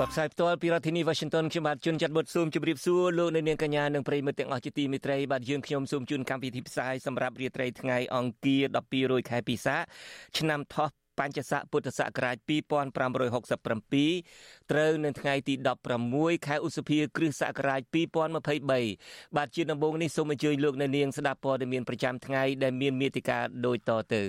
បាទផ្សាយផ្ទាល់ពីរដ្ឋធានី Washington ខ្ញុំបាទជួនចាត់បុតស៊ូមជម្រាបសួរលោកអ្នកនាងកញ្ញានិងប្រិយមិត្តទាំងអស់ជាទីមេត្រីបាទយើងខ្ញុំសូមជូនកម្មវិធីផ្សាយសម្រាប់រាត្រីថ្ងៃអង្គារ12រោចខែពិសាឆ្នាំថោះបញ្ញស័កពុទ្ធសករាជ2567ត្រូវនៅថ្ងៃទី16ខែឧសភាគ្រិស្តសករាជ2023បាទជាដំបូងនេះសូមអញ្ជើញលោកអ្នកនាងស្ដាប់ព័ត៌មានប្រចាំថ្ងៃដែលមានមេតិការដូចតទៅ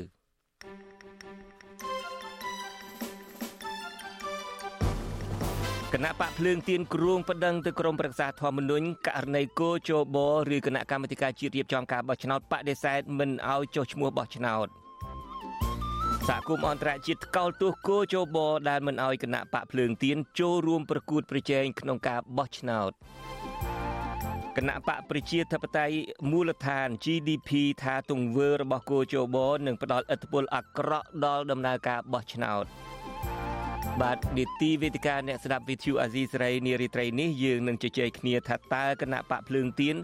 គណៈបកភ្លើងទៀនគ្រងប្តឹងទៅក្រមប្រឹក្សាធម្មនុញ្ញករណីគោជបឬគណៈកម្មាធិការជាតិរៀបចំការបោះឆ្នោតបដិសេធមិនឲ្យចុះឈ្មោះបោះឆ្នោតសហគមន៍អន្តរជាតិថ្កោលទោសគោជបដែលមិនឲ្យគណៈបកភ្លើងទៀនចូលរួមប្រកួតប្រជែងក្នុងការបោះឆ្នោតគណៈបកប្រជាធិបតេយ្យមូលដ្ឋាន GDP ថាទង្វើរបស់គោជបនឹងផ្ដល់ឥទ្ធិពលអាក្រក់ដល់ដំណើរការបោះឆ្នោត បាទនីតិវេទិកាអ្នកស្ដាប់វិទ្យុអាស៊ីសេរីនារីត្រីនេះយើងនឹងជជែកគ្នាថាតើគណៈបកភ្លើងទៀន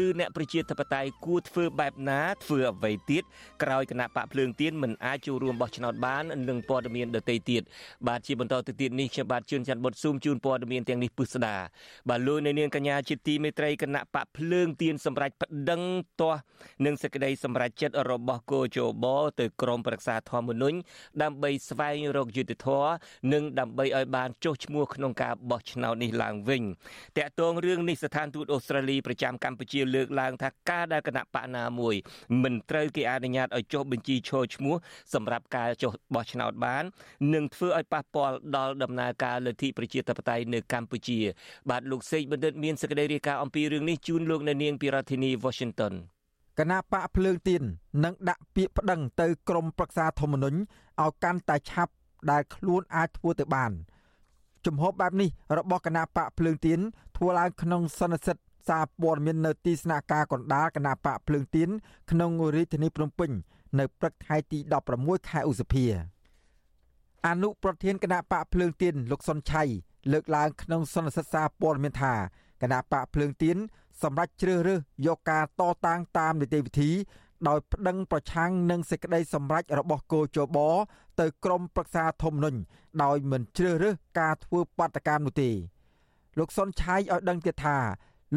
ឬអ្នកប្រជាធិបតេយ្យគួរធ្វើបែបណាធ្វើអ្វីទៀតក្រោយគណៈបកភ្លើងទៀនមិនអាចចូលរួមបោះឆ្នោតបាននឹងព័ត៌មានដទៃទៀតបាទជាបន្តទៅទៀតនេះខ្ញុំបាទជួនច័ន្ទបុតស៊ូមជូនព័ត៌មានទាំងនេះពិស្ដាបាទលោកនៅនាងកញ្ញាជាទីមេត្រីគណៈបកភ្លើងទៀនសម្រាប់ប្តឹងទាស់នឹងសេចក្តីសម្រេចចិត្តរបស់គោជបទៅក្រមប្រឹក្សាធម្មនុញ្ញដើម្បីស្វែងរកយុត្តិធម៌និងដើម្បីឲ្យបានចុះឈ្មោះក្នុងការបោះឆ្នោតនេះឡើងវិញតកតងរឿងនេះស្ថានទូតអូស្ត្រាលីប្រចាំកម្ពុជាលើកឡើងថាការដែលគណៈបកណាមួយមិនត្រូវគេអនុញ្ញាតឲ្យចុះបញ្ជីឈរឈ្មោះសម្រាប់ការចុះបោះឆ្នោតបាននឹងធ្វើឲ្យប៉ះពាល់ដល់ដំណើរការលទ្ធិប្រជាធិបតេយ្យនៅកម្ពុជា បាទលោកសេកបណ្ឌិតមានសេចក្តីរាយការណ៍អំពីរឿងនេះជូនលោកនៅនាងពីរដ្ឋធានី Washington គណៈបកភ្លើងទៀននឹងដាក់ពាក្យប្តឹងទៅក្រមប្រឹក្សាធម្មនុញ្ញឲ្យកាន់តែឆាប់ ដែលខ្លួនអាចធ្វើទៅបានជំហរបែបនេះរបស់គណៈបកភ្លើងទៀនធ្វើឡើងក្នុងសន្និសីទសារព័ត៌មាននៅទីស្នាក់ការកណ្ដាលគណៈបកភ្លើងទៀនក្នុងរាជធានីភ្នំពេញនៅព្រឹកថ្ងៃទី16ខែឧសភាអនុប្រធានគណៈបកភ្លើងទៀនលោកសុនឆៃលើកឡើងក្នុងសន្និសីទសារព័ត៌មានថាគណៈបកភ្លើងទៀនសម្រាប់ជ្រើសរើសយកការតតាំងតាមនីតិវិធី ដោយប្តឹងប្រឆាំងនឹងសេចក្តីសម្រេចរបស់គោចបទៅក្រមប្រឹក្សាធម្មនុញ្ញដោយមិនជ្រើសរើសការធ្វើបាតកម្មនោះទេលោកសុនឆៃឲ្យដឹងទៀតថា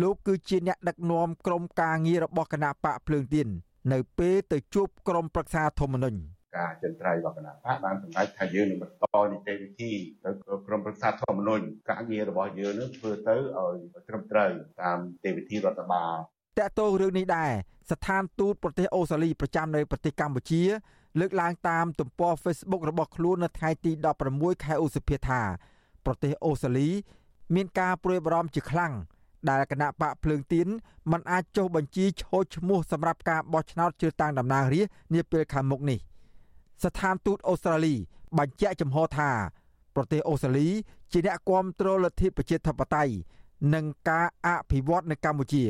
លោកគឺជាអ្នកដឹកនាំក្រុមការងាររបស់គណៈបកភ្លើងទៀននៅពេលទៅជួបក្រុមប្រឹក្សាធម្មនុញ្ញការចិនត្រៃរបស់គណៈបកបានសម្រេចថាយើងនឹងបន្តនីតិវិធីទៅក្រុមប្រឹក្សាធម្មនុញ្ញការងាររបស់យើងនឹងធ្វើទៅឲ្យត្រឹមត្រូវតាមនីតិវិធីរដ្ឋបាល តកតោរឿងនេះដែរស្ថានទូតប្រទេសអូស្ត្រាលីប្រចាំនៅប្រទេសកម្ពុជា លើកឡើងតាមទំព័រ Facebook របស់ខ្លួននៅថ្ងៃទី16ខែឧសភាថាប្រទេសអូស្ត្រាលី មានការព្រួយបារម្ភជាខ្លាំងដែលគណៈបកភ្លើងទៀនមិនអាចចុះបញ្ជីឈរឈ្មោះសម្រាប់ការបោះឆ្នោតជ្រើសតាំងតំណាងរាស្ត្រនាពេលខាងមុខនេះស្ថានទូតអូស្ត្រាលី បញ្ជាក់ចំហថាប្រទេសអូស្ត្រាលី ជាអ្នកគ្រប់គ្រងលទ្ធិប្រជាធិបតេយ្យនិងការអភិវឌ្ឍនៅកម្ពុជា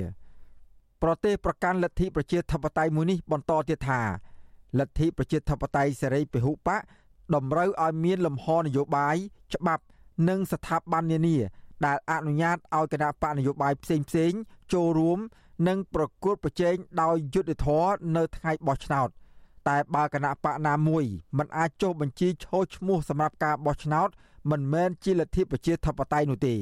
ប្រទេសប្រកាន់លទ្ធិប្រជាធិបតេយ្យមួយនេះបន្តទៀតថាលទ្ធិប្រជាធិបតេយ្យសេរីពហុបកតម្រូវឲ្យមានលំហនយោបាយច្បាប់និងស្ថាប័ននានាដែលអនុញ្ញាតឲ្យគណៈបកនយោបាយផ្សេងផ្សេងចូលរួមនិងប្រកួតប្រជែងដោយយុត្តិធម៌នៅថ្ងៃបោះឆ្នោតតែបើគណៈបកណាមួយមិនអាចចុះបញ្ជីឈរឈ្មោះសម្រាប់ការបោះឆ្នោតមិនមែនជាលទ្ធិប្រជាធិបតេយ្យនោះទេ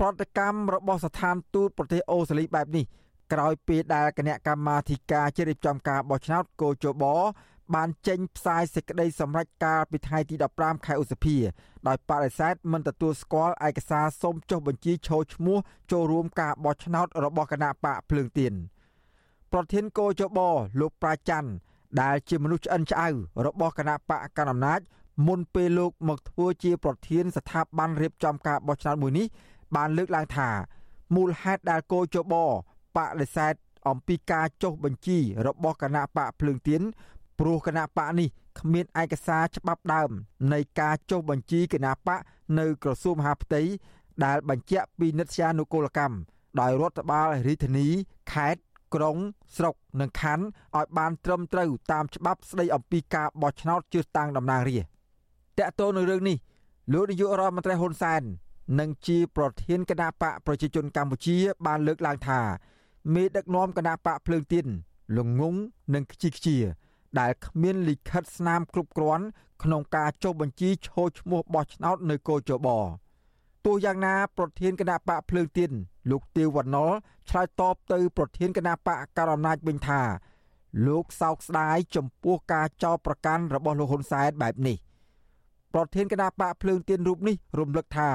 ប្រតិកម្មរបស់ស្ថានទូតប្រទេសអូស្ត្រាលីបែបនេះក្រោយពេលដែលគណៈកម្មាធិការជ្រៀបចំការបោះឆ្នោតកោជបបានចេញផ្សាយសេចក្តីសម្រេចការពីថ្ងៃទី15ខែឧសភាដោយបដិសេធមិនទទួលស្គាល់ឯកសារសុំចុះបញ្ជីឈរឈ្មោះចូលរួមការបោះឆ្នោតរបស់គណៈបកភ្លើងទៀនប្រធានកោជបលោកប្រាច័ន្ទដែលជាមនុស្សឆ្អិនឆ្អៅរបស់គណៈបកកណ្ដាលអំណាចមុនពេលលោកមកធ្វើជាប្រធានស្ថាប័នរៀបចំការបោះឆ្នោតមួយនេះ បានលើកឡើងថាមូលហេតុដែលកោជបបដិសេធអំពីការចុះបញ្ជីរបស់គណៈបកភ្លើងទៀនព្រោះគណៈបកនេះគ្មានឯកសារច្បាប់ដើម នៃការចុះបញ្ជីគណៈបកនៅក្រសួងមហាផ្ទៃដែលបញ្ជាក់ពីនិត្យានុកូលកម្មដោយរដ្ឋបាលរាជធានីខេត្តក្រុងស្រុកនិងខណ្ឌឲ្យបានត្រឹមត្រូវតាមច្បាប់ស្តីអំពីការបោះឆ្នោតជ្រើសតាំងតំណាងរាស្ត្រតកតទៅនឹងរឿងនេះលោកនាយករដ្ឋមន្ត្រីហ៊ុនសែន និងជាប្រធានគណៈបកប្រជាជនកម្ពុជា បានលើកឡើងថាមេដឹកនាំគណៈបកភ្លើងទៀនលងងនិងខ្ជិខ្ជា ដែលគ្មានលិខិតស្នាមគ្រប់គ្រាន់ក្នុងការចុះបញ្ជីឈរឈ្មោះបោះឆ្នោតនៅកោជបទោះយ៉ាងណាប្រធានគណៈបកភ្លើងទៀនលោកទាវវណ្ណុលឆ្លើយតបទៅប្រធានគណៈបកកណ្ដាលអំណាចវិញថា លោកសោកស្ដាយចំពោះការចោទប្រកាន់របស់លោកហ៊ុនសែនបែបនេះ ប្រធានគណៈបកភ្លើងទៀនរូបនេះរំលឹកថា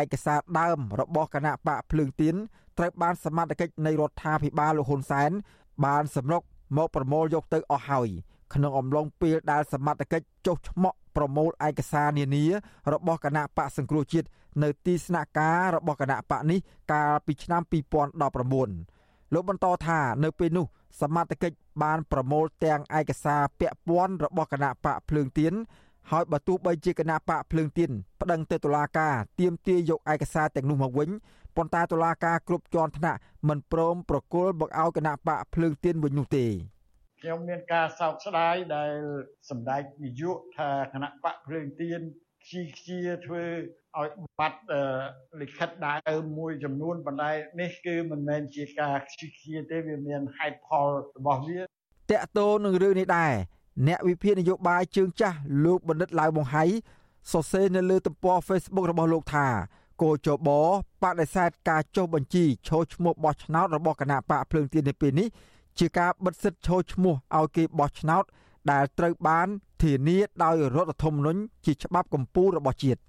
ឯកសារដើមរបស់គណៈបកភ្លើងទៀនត្រូវបានសមត្ថកិច្ចនៃរដ្ឋាភិបាលលោកហ៊ុនសែនបានសម្រុកមកប្រមូលយកទៅអស់ហើយក្នុងអំឡុងពេលដែលសមត្ថកិច្ចចុះឆ្មក់ប្រមូលឯកសារនានារបស់គណៈបកសង្គ្រោះជាតិនៅទីស្នាក់ការរបស់គណៈបកនេះកាលពីឆ្នាំ2019លោកបន្តថានៅពេលនោះសមត្ថកិច្ចបានប្រមូលទាំងឯកសារពាក់ព័ន្ធរបស់គណៈបកភ្លើងទៀន ហើយបើទោះបីជាគណៈបកភ្លើងទៀនប្តឹងទៅតុលាការទាមទារយកឯកសារទាំងនោះមកវិញប៉ុន្តែតុលាការគ្រប់ជាន់ថ្នាក់មិនព្រមប្រគល់មកឲ្យគណៈបកភ្លើងទៀនវិញនោះទេខ្ញុំមានការសោកស្ដាយដែលសម្ដេចនាយកថាគណៈបកភ្លើងទៀនខ្ជីខ្ជាធ្វើឲ្យបាត់លិខិតដើមមួយចំនួនបណ្ដៃនេះគឺមិនមែនជាការខ្ជីខ្ជាទេវាមានហេតុផលរបស់វាតកតោនឹងរឿងនេះដែរ អ្នកវិភាគនយោបាយជើងចាស់លោកបណ្ឌិតឡាវបង្ហៃសរសេរនៅលើទំព័រ Facebook របស់លោកថាគោចបបដិសេធការចុះបញ្ជីឈរឈ្មោះបោះឆ្នោតរបស់គណៈបកភ្លើងទៀននៅពេលនេះជាការបិទសិទ្ធិឈរឈ្មោះឲ្យគេបោះឆ្នោត ដែលត្រូវបានធានាដោយរដ្ឋធម្មនុញ្ញជាច្បាប់កម្ពុជារបស់ជាតិ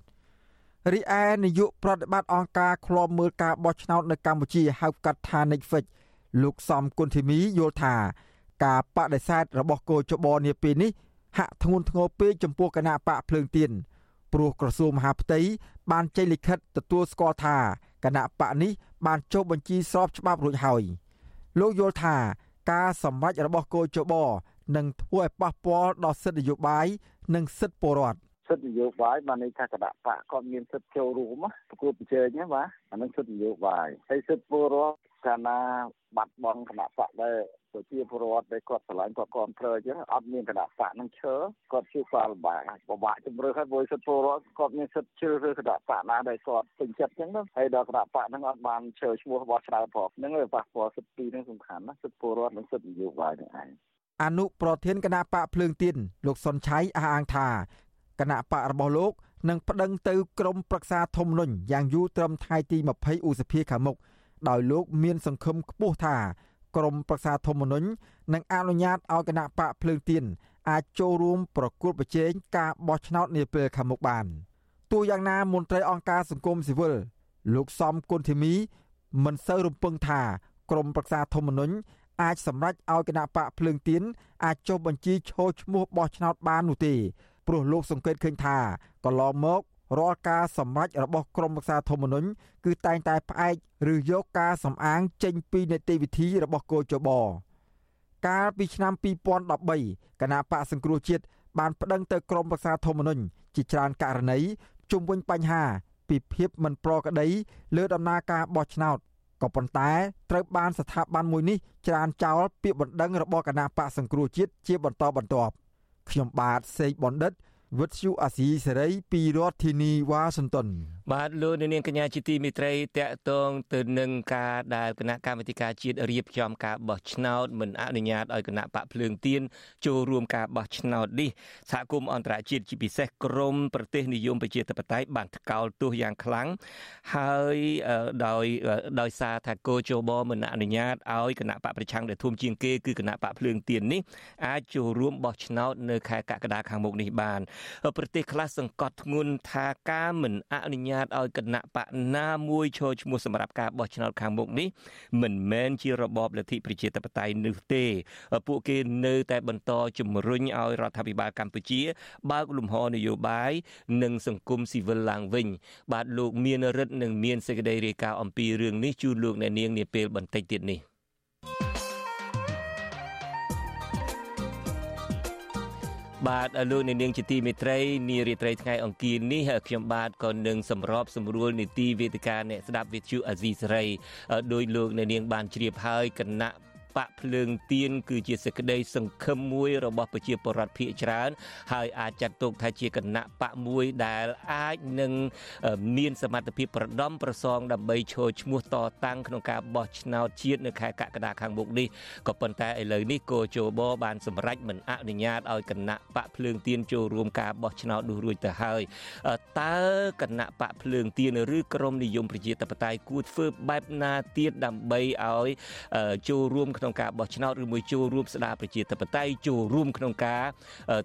រីឯនាយកប្រតិបត្តិអង្គការឃ្លាំមើលការបោះឆ្នោតនៅកម្ពុជាហៅកាត់ថា Netflix លោកសំគុណធីមីយល់ថា ការបដិសេធរបស់គោចបនាពេលនេះហាក់ធ្ងន់ធ្ងរពេកចំពោះគណៈបកភ្លើងទៀនព្រោះក្រសួងមហាផ្ទៃបានចេញលិខិតទទួលស្គាល់ថាគណៈបកនេះបានចុះបញ្ជីស្របច្បាប់រួចហើយលោកយល់ថាការសម្រេចរបស់គោចបនឹងធ្វើឲ្យប៉ះពាល់ដល់សិទ្ធិនយោបាយនិងសិទ្ធិពលរដ្ឋសិទ្ធិនយោបាយបានន័យថាគណៈបកគាត់មានសិទ្ធិចូលរួមប្រគល់ប្រជែងណាបាទអានឹងសិទ្ធិនយោបាយហើយសិទ្ធិពលរដ្ឋកាលណាបាត់បង់គណៈបកដែល ប្រជាពលរដ្ឋដែលគាត់ឆ្លាញ់គាត់គ្រប់គ្រងអញ្ចឹងអត់មានគណៈបកនឹងឈើគាត់ជួបការលំបាកពិបាកជំរឿហើយព្រោះសិទ្ធិពលរដ្ឋគាត់មានសិទ្ធិជ្រើសរើសគណៈបកណាដែលគាត់ពេញចិត្តអញ្ចឹងហើយដល់គណៈបកហ្នឹងអត់បានឈើឈ្មោះរបស់ឆ្លើយផងហ្នឹងវាប៉ះពាល់សិទ្ធិពីរហ្នឹងសំខាន់ណាសិទ្ធិពលរដ្ឋនិងសិទ្ធិនយោបាយនឹងឯងអនុប្រធានគណៈបកភ្លើងទៀនលោកសុនឆៃអះអាងថាគណៈបករបស់លោកនឹងប្តឹងទៅក្រមប្រឹក្សាធម្មនុញ្ញយ៉ាងយូរត្រឹមថ្ងៃទី20ឧសភាខាងមុខដោយលោកមានសង្ឃឹមខ្ពស់ថា ក្រមប្រឹក្សាធម្មនុញ្ញនឹងអនុញ្ញាតឲ្យគណៈបកភ្លើងទៀនអាចចូលរួមប្រគល់ប្រជែងការបោះឆ្នោតនាពេលខាងមុខបានទោះយ៉ាងណាមន្ត្រីអង្គការសង្គមស៊ីវិលលោកសំគុណធីមី មិនសូវរំពឹងថាក្រមប្រឹក្សាធម្មនុញ្ញអាចសម្រេចឲ្យគណៈបកភ្លើងទៀនអាចចុះបញ្ជីឈរឈ្មោះបោះឆ្នោតបាននោះទេព្រោះលោកសង្កេតឃើញថាកន្លងមក រាល់ការសម្រេចរបស់ក្រមរក្សាធម្មនុញ្ញគឺតែងតែផ្អែកឬយកការសំអាងចេញពីនីតិវិធីរបស់គោចបកាលពីឆ្នាំ2013គណៈបកសង្គ្រោះជាតិបានប្តឹងទៅក្រមរក្សាធម្មនុញ្ញជាច្រើនករណីជុំវិញបញ្ហាពីភាពមិនប្រក្រតីលើដំណើរការបោះឆ្នោតក៏ប៉ុន្តែត្រូវបានស្ថាប័នមួយនេះច្រានចោលពាក្យបណ្ដឹងរបស់គណៈបកសង្គ្រោះជាតិជាបន្តបន្ទាប់ខ្ញុំបាទសេកបណ្ឌិត វិទ្យុអាស៊ីសេរីពីរដ្ឋធានីវ៉ាស៊ីនតោន បាទលោកនាងកញ្ញាជាទីមេត្រីតកតងទៅនឹងការដែលគណៈកម្មាធិការជាតិរៀបចំការបោះឆ្នោតមិនអនុញ្ញាតឲ្យគណៈបកភ្លើងទៀនចូលរួមការបោះឆ្នោតនេះសហគមន៍អន្តរជាតិជាពិសេសក្រមប្រទេសនិយមប្រជាធិបតេយ្យបានថ្កោលទោសយ៉ាងខ្លាំងហើយដោយដោយសារថាគោជបមិនអនុញ្ញាតឲ្យគណៈបកប្រឆាំងដែលធំជាងគេគឺគណៈបកភ្លើងទៀននេះអាចចូលរួមបោះឆ្នោតនៅខែកក្កដាខាងមុខនេះបាន ប្រទេសខ្លះសង្កត់ធ្ងន់ថាការមិនអនុញ្ញាតឲ្យគណៈបកណាមួយឈរឈ្មោះសម្រាប់ការបោះឆ្នោតខាងមុខនេះមិនមែនជារបបលទ្ធិប្រជាធិបតេយ្យនោះទេពួកគេនៅតែបន្តជំរុញឲ្យរដ្ឋាភិបាលកម្ពុជា បើកលំហនយោបាយនិងសង្គមស៊ីវិលឡើងវិញ បាទលោកមានរិទ្ធនិងមានសេចក្តីរាយការណ៍អំពីរឿងនេះជូនលោកអ្នកនាងនាពេលបន្តិចទៀតនេះ បាទលោកនាងជាទីមេត្រីនារីត្រីថ្ងៃអង្គារនេះខ្ញុំបាទក៏នឹងសម្របសម្រួលនីតិវេទិកាអ្នកស្ដាប់វិទ្យុអាស៊ីសេរីដោយលោកនាងបានជ្រាបហើយគណៈ បកភ្លើងទៀនគឺជាសេចក្តីសង្ឃឹមមួយរបស់ប្រជាពលរដ្ឋភាគច្រើន ហើយអាចចាត់ទុកថាជាគណៈបកមួយដែលអាចនឹងមានសមត្ថភាពប្រដំប្រសងដើម្បីឈរឈ្មោះតតាំងក្នុងការបោះឆ្នោតជាតិនៅខែកក្កដាខាងមុខនេះក៏ប៉ុន្តែឥឡូវនេះគោជបបានសម្រេចមិនអនុញ្ញាតឲ្យគណៈបកភ្លើងទៀនចូលរួមការបោះឆ្នោតនោះរួចទៅហើយតើគណៈបកភ្លើងទៀនឬក្រមនិយមប្រជាធិបតេយ្យគួរធ្វើបែបណាទៀតដើម្បីឲ្យចូលរួមក្នុងការបោះឆ្នោតឬមួយចូលរួមស្ដារប្រជាធិបតេយ្យចូលរួមក្នុងការ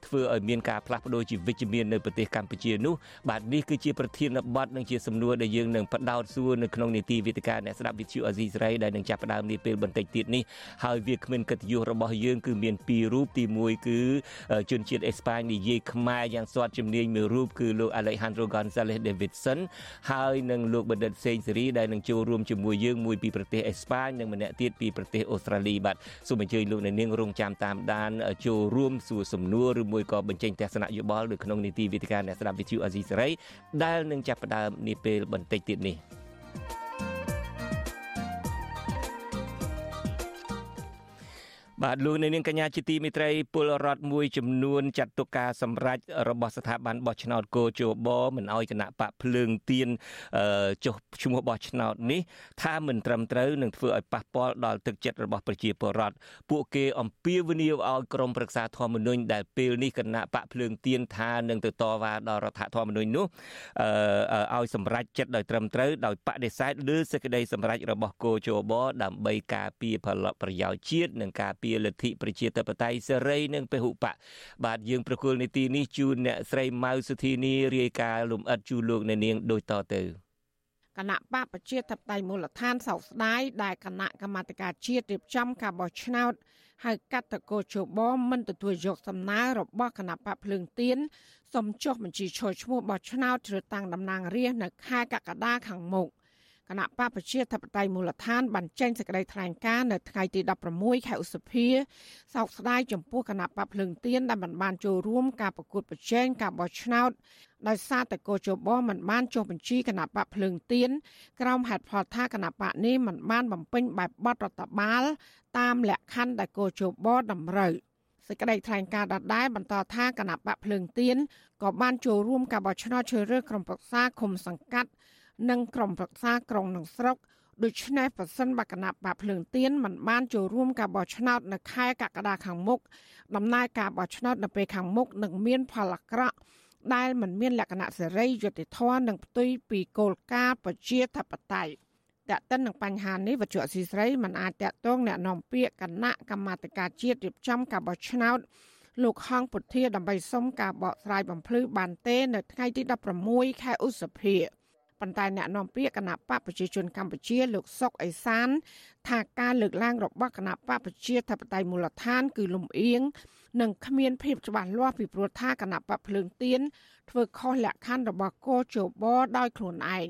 ធ្វើឲ្យមានការផ្លាស់ប្ដូរជាវិជ្ជមាននៅប្រទេសកម្ពុជានោះបាទនេះគឺជាប្រធានបទនិងជាសំណួរដែលយើងនឹងបដោតសួរនៅក្នុងនីតិវិទ្យាអ្នកស្ដាប់វិទ្យុអាស៊ីសេរីដែលនឹងចាប់ផ្ដើមនាពេលបន្តិចទៀតនេះហើយវាគ្មានកិត្តិយសរបស់យើងគឺមានពីររូបទី1គឺជនជាតិអេស្ប៉ាញនិយាយខ្មែរយ៉ាងស្ទាត់ជំនាញមួយរូបគឺលោក Alejandro Gonzalez Davidson ហើយនិងលោកបណ្ឌិតសេងសេរីដែលនឹងចូលរួមជាមួយយើងមួយពីប្រទេសអេស្ប៉ាញនិងម្នាក់ទៀតពីប្រទេសអូស្ត្រាលីបាទសូមអញ្ជើញលោកអ្នកនាងរងចាំតាមដានចូលរួមសួរសំណួរឬមួយក៏បញ្ចេញទស្សនៈយោបល់នៅក្នុងនីតិវិទ្យាអ្នកស្ដាប់វិទ្យុអាស៊ីសេរីដែលនឹងចាប់ផ្ដើមនាពេលបន្តិចទៀតនេះ។ បាទលោកនៅនាងកញ្ញាជាទីមេត្រីពលរដ្ឋមួយចំនួនចាត់ទុកការសម្រេចរបស់ស្ថាប័នបោះឆ្នោតគោជបមិនអោយគណៈបកភ្លើងទៀនចុះឈ្មោះបោះឆ្នោតនេះថាមិនត្រឹមត្រូវនឹងធ្វើឲ្យប៉ះពាល់ដល់ទឹកចិត្តរបស់ប្រជាពលរដ្ឋពួកគេអំពាវនាវឲ្យក្រមប្រឹក្សាធម្មនុញ្ញដែលពេលនេះគណៈបកភ្លើងទៀនថានឹងទៅតវ៉ាដល់រដ្ឋធម្មនុញ្ញនោះឲ្យសម្រេចចិត្តដោយត្រឹមត្រូវដោយបដិសេធលើសេចក្តីសម្រេចរបស់គោជបដើម្បីការពារផលប្រយោជន៍ជាតិនិងការពារលទ្ធិប្រជាធិបតេយ្យសេរីនិងពហុបកបាទយើងប្រគល់នីតិនេះជូនអ្នកស្រីម៉ៅសុធីនីរាយការណ៍លំអិតជូលោកអ្នកនាងដូចតទៅគណៈបកប្រជាធិបតេយ្យមូលដ្ឋានសោកស្ដាយដែលគណៈកម្មាធិការជាតិរៀបចំការបោះឆ្នោតហៅកាត់តកោជបមិនទទួលយកសំណើរបស់គណៈបកភ្លើងទៀនសូមចុះបញ្ជីឈរឈ្មោះបោះឆ្នោតជ្រើសតាំងតំណាងរាស្ត្រនៅខែកក្កដាខាងមុខ គណៈបកប្រជាធិបតេយ្យមូលដ្ឋានបានចេញសេចក្តីថ្លែងការណ៍នៅថ្ងៃទី16ខែឧសភាសោកស្ដាយចំពោះគណៈបកភ្លើងទៀនដែលមិនបានចូលរួមការប្រកួតប្រជែងការបោះឆ្នោតដោយសារតែកោជបមិនបានចុះបញ្ជីគណៈបកភ្លើងទៀនក្រោមហេតុផលថាគណៈបកនេះមិនបានបំពេញបែបបទរដ្ឋបាល តាមលក្ខខណ្ឌដែលកោជបតម្រូវសេចក្តីថ្លែងការណ៍ដដែលបន្តថាគណៈបកភ្លើងទៀនក៏បានចូលរួមការបោះឆ្នោតជ្រើសរើសក្រុមប្រឹក្សាឃុំសង្កាត់ និងក្រុមប្រឹក្សាក្រុងនិងស្រុកដូច្នេះប្រសិនបកណបកភ្លើងទៀនមិនបានចូលរួមការបោះឆ្នោតនៅខែកក្កដាខាងមុខដំណើរការបោះឆ្នោតនៅពេលខាងមុខនឹងមានផលអាក្រក់ដែលមិនមានលក្ខណៈសេរីយុត្តិធម៌និងផ្ទុយពីគោលការណ៍ប្រជាធិបតេយ្យតើតិននឹងបញ្ហានេះវត្ថុអសីស្រីមិនអាចតកតងแนะនាំពាក្យគណៈកម្មាធិការជាតិរៀបចំការបោះឆ្នោតលោកហងពុធាដើម្បីសុំការបកស្រាយបំភ្លឺបានទេនៅថ្ងៃទី16ខែឧសភា ប៉ុន្តែអ្នកនាំពាក្យគណៈបកប្រជាជនកម្ពុជាលោកសុកអេសាន ថាការលើកឡើងរបស់គណៈបកប្រជាធិបតេយ្យមូលដ្ឋាន គឺលំអៀងនិងគ្មានភាពច្បាស់លាស់ពីព្រោះថាគណៈបកភ្លើងទៀនធ្វើខុសលក្ខខណ្ឌរបស់កោជបដោយខ្លួនឯង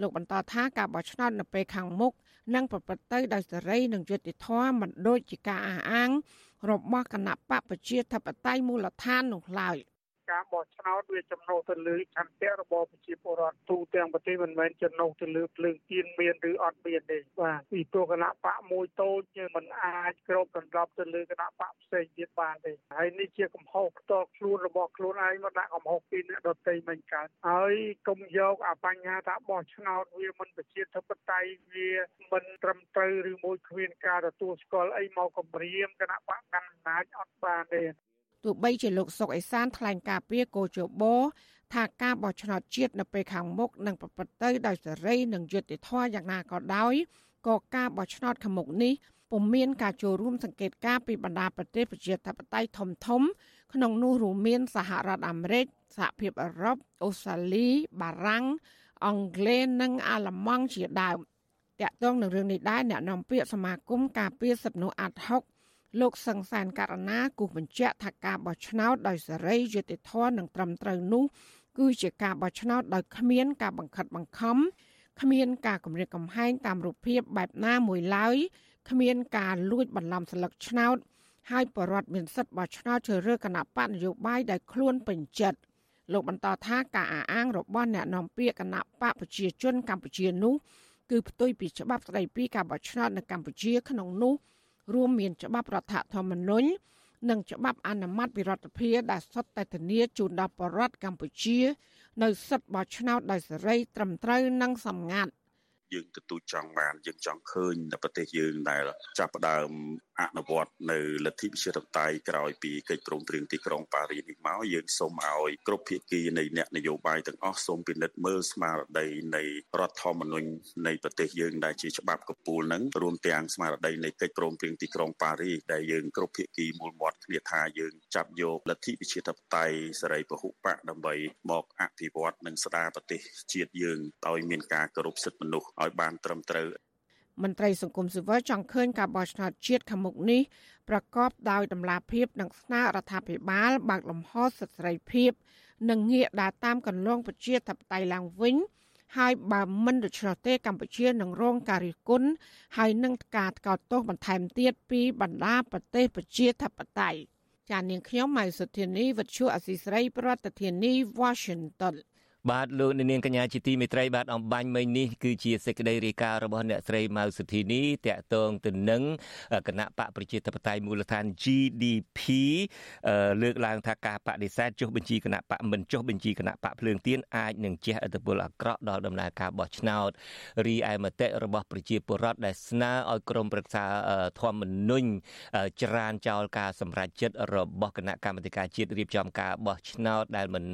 លោកបន្តថាការបោះឆ្នោតនៅពេលខាងមុខនឹងប្រព្រឹត្តទៅដោយសេរីនិងយុត្តិធម៌មិនដូចជាការអះអាងរបស់គណៈបកប្រជាធិបតេយ្យមូលដ្ឋាននោះឡើយ។ ការបោះឆ្នោតវាចំណុះទៅលើឆន្ទៈរបស់ប្រជាពលរដ្ឋទូទាំងប្រទេសមិនមែនចំណុះទៅលើភ្លើងទៀនមានឬអត់មានទេបាទពីព្រោះគណៈបកមួយតូចយើងមិនអាចគ្របដណ្ដប់ទៅលើគណៈបកផ្សេងទៀតបានទេហើយនេះជាកំហុសផ្ទាល់ខ្លួនរបស់ខ្លួនឯងមកដាក់កំហុសពីអ្នកដទៃមិនកើតហើយកុំយកអាបញ្ហាថាបោះឆ្នោតវាមិនប្រជាធិបតេយ្យវាមិនត្រឹមត្រូវឬមួយគ្មានការទទួលស្គាល់អីមកគម្រាមគណៈបកកាន់អំណាចអត់បានទេ ទោះបីជាលោកសុកអេសានថ្លែងការពីកោជបថាការបោះឆ្នោតជាតិនៅពេលខាងមុខនឹងប្រព្រឹត្តទៅដោយសេរីនិងយុត្តិធម៌យ៉ាងណាក៏ដោយក៏ការបោះឆ្នោតខាងមុខនេះពុំមានការចូលរួមសង្កេតការពីបណ្ដាប្រទេសប្រជាធិបតេយ្យធំធំ ក្នុងនោះរួមមានសហរដ្ឋអាមេរិកសហភាពអឺរ៉ុបអូស្ត្រាលីបារាំងអង់គ្លេសនិងអាល្លឺម៉ង់ជាដើមតាក់ទងនឹងរឿងនេះដែរអ្នកនាំពាក្យសមាគមការពារសិទ្ធិមនុស្សអាត់ហុក លោកសង្សានករណាគូបញ្ជាក់ថាការបោះឆ្នោតដោយសេរីយុត្តិធម៌និងត្រឹមត្រូវនោះគឺជាការបោះឆ្នោតដោយគ្មានការបង្ខិតបង្ខំគ្មានការគម្រាមកំហែងតាមរូបភាពបែបណាមួយឡើយគ្មានការលួចបន្លំស្លឹកឆ្នោតហើយបរដ្ឋមានសិទ្ធិបោះឆ្នោតជ្រើសរើសគណៈបកនយោបាយដែលខ្លួនពេញចិត្តលោកបន្តថាការអះអាងរបស់អ្នកនាំពាក្យគណៈបកប្រជាជនកម្ពុជានោះគឺផ្ទុយពីច្បាប់ស្តីពីការបោះឆ្នោតនៅកម្ពុជាក្នុងនោះ រួមមានច្បាប់រដ្ឋធម្មនុញ្ញនិងច្បាប់អនុម័តវិរដ្ឋភាដែលសុទ្ធតែធានាជូនដល់ប្រជារដ្ឋកម្ពុជា នៅសិទ្ធិបោះឆ្នោតដោយសេរីត្រឹមត្រូវនិងសម្ងាត់ យើងទទូចចង់បានយើងចង់ឃើញនៅប្រទេសយើងដែលចាប់ផ្ដើមអនុវត្តនៅលទ្ធិប្រជាធិបតេយ្យក្រោយពីកិច្ចព្រមព្រៀងទីក្រុងប៉ារីសនេះមកយើងសូមឲ្យគ្រប់ភាគីនៃអ្នកនយោបាយទាំងអស់សូមពិនិត្យមើលស្មារតីនៃរដ្ឋធម្មនុញ្ញនៃប្រទេសយើងដែលជាច្បាប់កពូលនឹងរួមទាំងស្មារតីនៃកិច្ចព្រមព្រៀងទីក្រុងប៉ារីសដែលយើងគ្រប់ភាគីមូលមាត់គ្នាថាយើងចាប់យកលទ្ធិប្រជាធិបតេយ្យសេរីពហុបកដើម្បីមកអភិវឌ្ឍនិងស្ដារប្រទេសជាតិយើងដោយមានការគោរពសិទ្ធិមនុស្សឲ្យបានត្រឹមត្រូវមន្ត្រីសង្គមស៊ីវិលចង់ឃើញការបោះឆ្នោតជាតិខាងមុខនេះប្រកបដោយតម្លាភាពនិងស្នើរដ្ឋាភិបាលបើកលំហសិទ្ធិសេរីភាព និងងាកដើរតាមគន្លងប្រជាធិបតេយ្យឡើងវិញ ហើយបើមិនដូច្នោះទេកម្ពុជានឹងរងការរិះគន់ហើយនឹងការថ្កោលទោសបន្ថែមទៀតពីបណ្ដាប្រទេសប្រជាធិបតេយ្យចាននាងខ្ញុំម៉ៃសុធានីវិទ្យុអសីស្រីប្រធានាធិបតី Washington បាទលោកនាងកញ្ញាជាទីមេត្រីបាទអំបញ្ញមិញនេះគឺជាសេចក្តីរាយការណ៍របស់អ្នកស្រីម៉ៅសុធីនីតាក់ទងទៅនឹងគណៈបកប្រជាធិបតេយ្យមូលដ្ឋាន GDP លើកឡើងថាការបដិសេធចុះបញ្ជីគណៈបកមិនចុះបញ្ជីគណៈបកភ្លើងទៀនអាចនឹងជះឥទ្ធិពលអាក្រក់ដល់ដំណើរការបោះឆ្នោតរីឯមតិរបស់ប្រជាពលរដ្ឋដែលស្នើឲ្យក្រមប្រឹក្សាធម្មនុញ្ញច្រានចោលការសម្រេចចិត្តរបស់គណៈកម្មាធិការជាតិរៀបចំការបោះឆ្នោតដែលមិន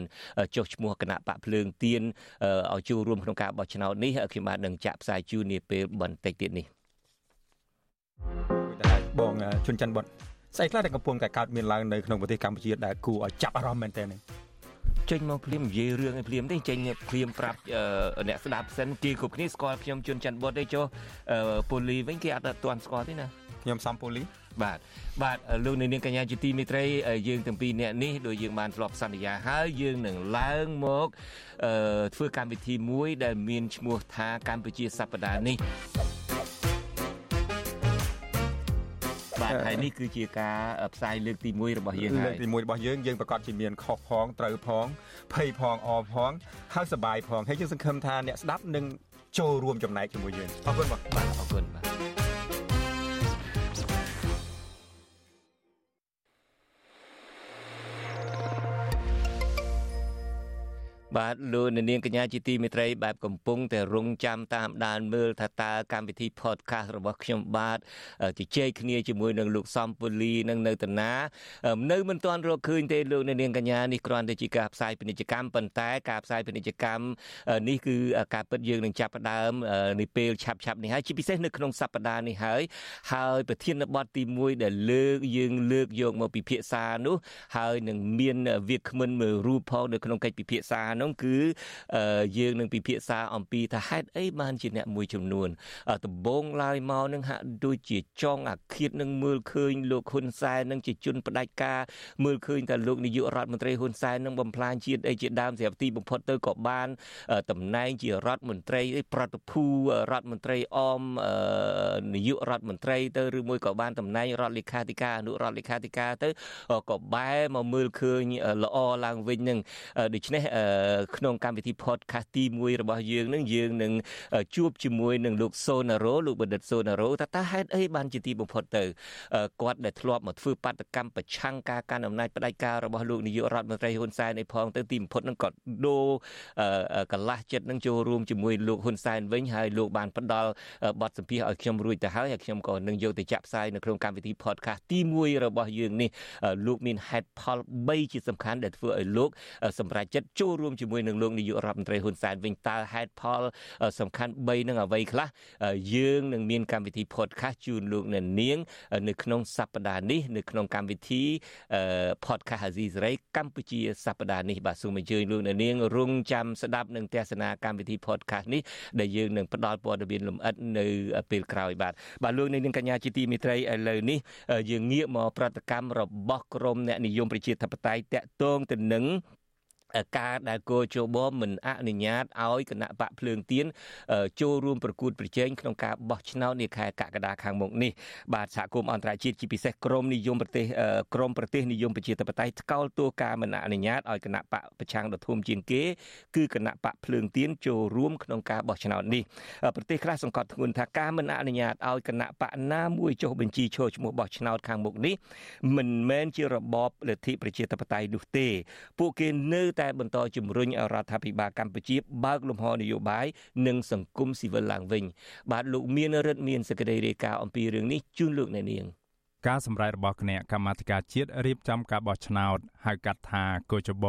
ចុះឈ្មោះគណៈបកភ្លើងងទៀនឲ្យចូលរួមក្នុងការបោះឆ្នោតនេះខ្ញុំបាទនឹងចាក់ផ្សាយជូននាពេលបន្តិចទៀតនេះតែបងជុនច័ន្ទបុតស្អីខ្លះដែលកំពុងតែកើតមានឡើងនៅក្នុងប្រទេសកម្ពុជាដែលគួរឲ្យចាប់អារម្មណ៍មែនទែនចេញមកភ្លាមនិយាយរឿងឲ្យភ្លាមទេចេញភ្លាមប្រាប់អ្នកស្ដាប់សិនគេគ្រប់គ្នាស្គាល់ខ្ញុំជុនច័ន្ទបុតទេចុះពូលីវិញគេអត់ទាន់ស្គាល់ទេណា ខ្ញុំសំពូលីបាទបាទលោកនាងកញ្ញាជាទីមេត្រី យើងទាំងពីរអ្នកនេះដូចយើងបានធ្លាប់សន្យាហើយយើងនឹងឡើងមកធ្វើកម្មវិធីមួយ ដែលមានឈ្មោះថាកម្ពុជាសប្តាហ៍នេះបាទហើយនេះគឺជាការផ្សាយលើកទី1របស់យើងហើយលើកទី1របស់យើងយើងប្រកាសជាមានខុសផងត្រូវផងភ័យផងអផងហើយសបាយផងហើយយើងសង្ឃឹមថាអ្នកស្ដាប់នឹងចូលរួមចំណែកជាមួយយើងអរគុណបាទអរគុណបាទ បាទលោកនាងកញ្ញាជាទីមេត្រីបែបកំពុងតែរងចាំតាមដានមើលថាតើកម្មវិធី podcast របស់ខ្ញុំបាទជជែកគ្នាជាមួយនឹងលោកសំពូលីនឹងនៅតាណានៅមិនទាន់រកឃើញទេលោកនាងកញ្ញានេះគ្រាន់តែជាការផ្សាយពាណិជ្ជកម្មប៉ុន្តែការផ្សាយពាណិជ្ជកម្មនេះគឺការពិតយើងនឹងចាប់ផ្ដើមនាពេលឆាប់ឆាប់នេះហើយជាពិសេសនៅក្នុងសប្តាហ៍នេះហើយហើយប្រធានបទទី1ដែលលើកយើងលើកយកមកពិភាក្សានោះហើយនឹងមានវាគ្មិនមើលរូបផងនៅក្នុងកិច្ចពិភាក្សានោះនោះគឺយើងនឹងពិភាក្សាអំពីថាហេតុអីបានជាអ្នកមួយចំនួនដំបងឡើយមកនឹងហាក់ដូចជាចង់អាឃាតនឹងមើលឃើញលោកហ៊ុនសែននឹងជាជនផ្ដាច់ការមើលឃើញថាលោកនាយករដ្ឋមន្ត្រីហ៊ុនសែននឹងបំផ្លាញជាតិអីជាដើមស្រាប់ទីបំផុតទៅក៏បានតំណែងជារដ្ឋមន្ត្រីប្រតិភូរដ្ឋមន្ត្រីអមនាយករដ្ឋមន្ត្រីទៅឬមួយក៏បានតំណែងរដ្ឋលេខាធិការអនុរដ្ឋលេខាធិការទៅក៏បែរមកមើលឃើញល្អឡើងវិញនឹងដូច្នេះក្នុងកម្មវិធី podcast ទី1របស់យើងនឹងយើងនឹងជួបជាមួយនឹងលោកសូណារ៉ូលោកបណ្ឌិតសូណារ៉ូថាតើហេតុអីបានជាទីបំផុតទៅគាត់ដែលធ្លាប់មកធ្វើបាតកម្មប្រឆាំងការកាន់អំណាចផ្ដាច់ការរបស់លោកនាយករដ្ឋមន្ត្រីហ៊ុនសែនឯផងទៅទីបំផុតនឹងគាត់ដូរកលាស់ចិត្តនឹងចូលរួមជាមួយលោកហ៊ុនសែនវិញហើយលោកបានផ្ដល់បទសម្ភាសឲ្យខ្ញុំរួចទៅហើយហើយខ្ញុំក៏នឹងយកទៅចាក់ផ្សាយនៅក្នុងកម្មវិធី podcast ទី1របស់យើងនេះលោកមានហេតុផល3ជាសំខាន់ដែលធ្វើឲ្យលោកសម្រេចចិត្តចូលរួមជាមួយជាមួយនឹងលោកនាយករដ្ឋមន្ត្រីហ៊ុនសែនវិញតើហេតុផល សំខាន់3នឹងអ្វីខ្លះយើងនឹងមានកម្មវិធី podcast ជូនលោកអ្នកនាង នៅក្នុងសប្តាហ៍នេះនៅក្នុងកម្មវិធី podcast Aziz Ray កម្ពុជាសប្តាហ៍នេះបាទសូមអញ្ជើញលោកអ្នកនាងរងចាំស្ដាប់នឹងទស្សនាកម្មវិធី podcast នេះដែលយើងនឹងផ្ដល់ព័ត៌មានលម្អិតនៅពេលក្រោយបាទបាទលោកអ្នកនាងកញ្ញាជាទីមេត្រីឥឡូវនេះយើងងាកមកប្រតិកម្មរបស់ក្រមអ្នកនិយមប្រជាធិបតេយ្យតាក់ទងទៅនឹង ការដែលគោជបមិនអនុញ្ញាតឲ្យគណៈបកភ្លើងទៀនចូលរួមប្រគួតប្រជែងក្នុងការបោះឆ្នោតនាខែកក្កដាខាងមុខនេះបាទសហគមន៍អន្តរជាតិជាពិសេសក្រមនិយមប្រទេសក្រមប្រទេសនិយមប្រជាធិបតេយ្យថ្កោលទោសការមិនអនុញ្ញាតឲ្យគណៈបកប្រឆាំងដ៏ធំជាងគេគឺគណៈបកភ្លើងទៀនចូលរួមក្នុងការបោះឆ្នោតនេះប្រទេសខ្លះសង្កត់ធ្ងន់ថាការមិនអនុញ្ញាតឲ្យគណៈបកណាមួយចុះបញ្ជីឈរឈ្មោះបោះឆ្នោតខាងមុខនេះមិនមែនជារបបលទ្ធិប្រជាធិបតេយ្យនោះទេ ពួកគេនៅតែបន្តជំរុញឲ្យរដ្ឋាភិបាលកម្ពុជាបើកលំហនយោបាយនិងសង្គមស៊ីវិលឡើងវិញ បាទលោកមានរិទ្ធមានសេចក្តីរាយការណ៍អំពីរឿងនេះជូនលោកអ្នកនាងការសម្រេចរបស់គណៈកម្មាធិការជាតិរៀបចំការបោះឆ្នោតហៅកាត់ថាកោចប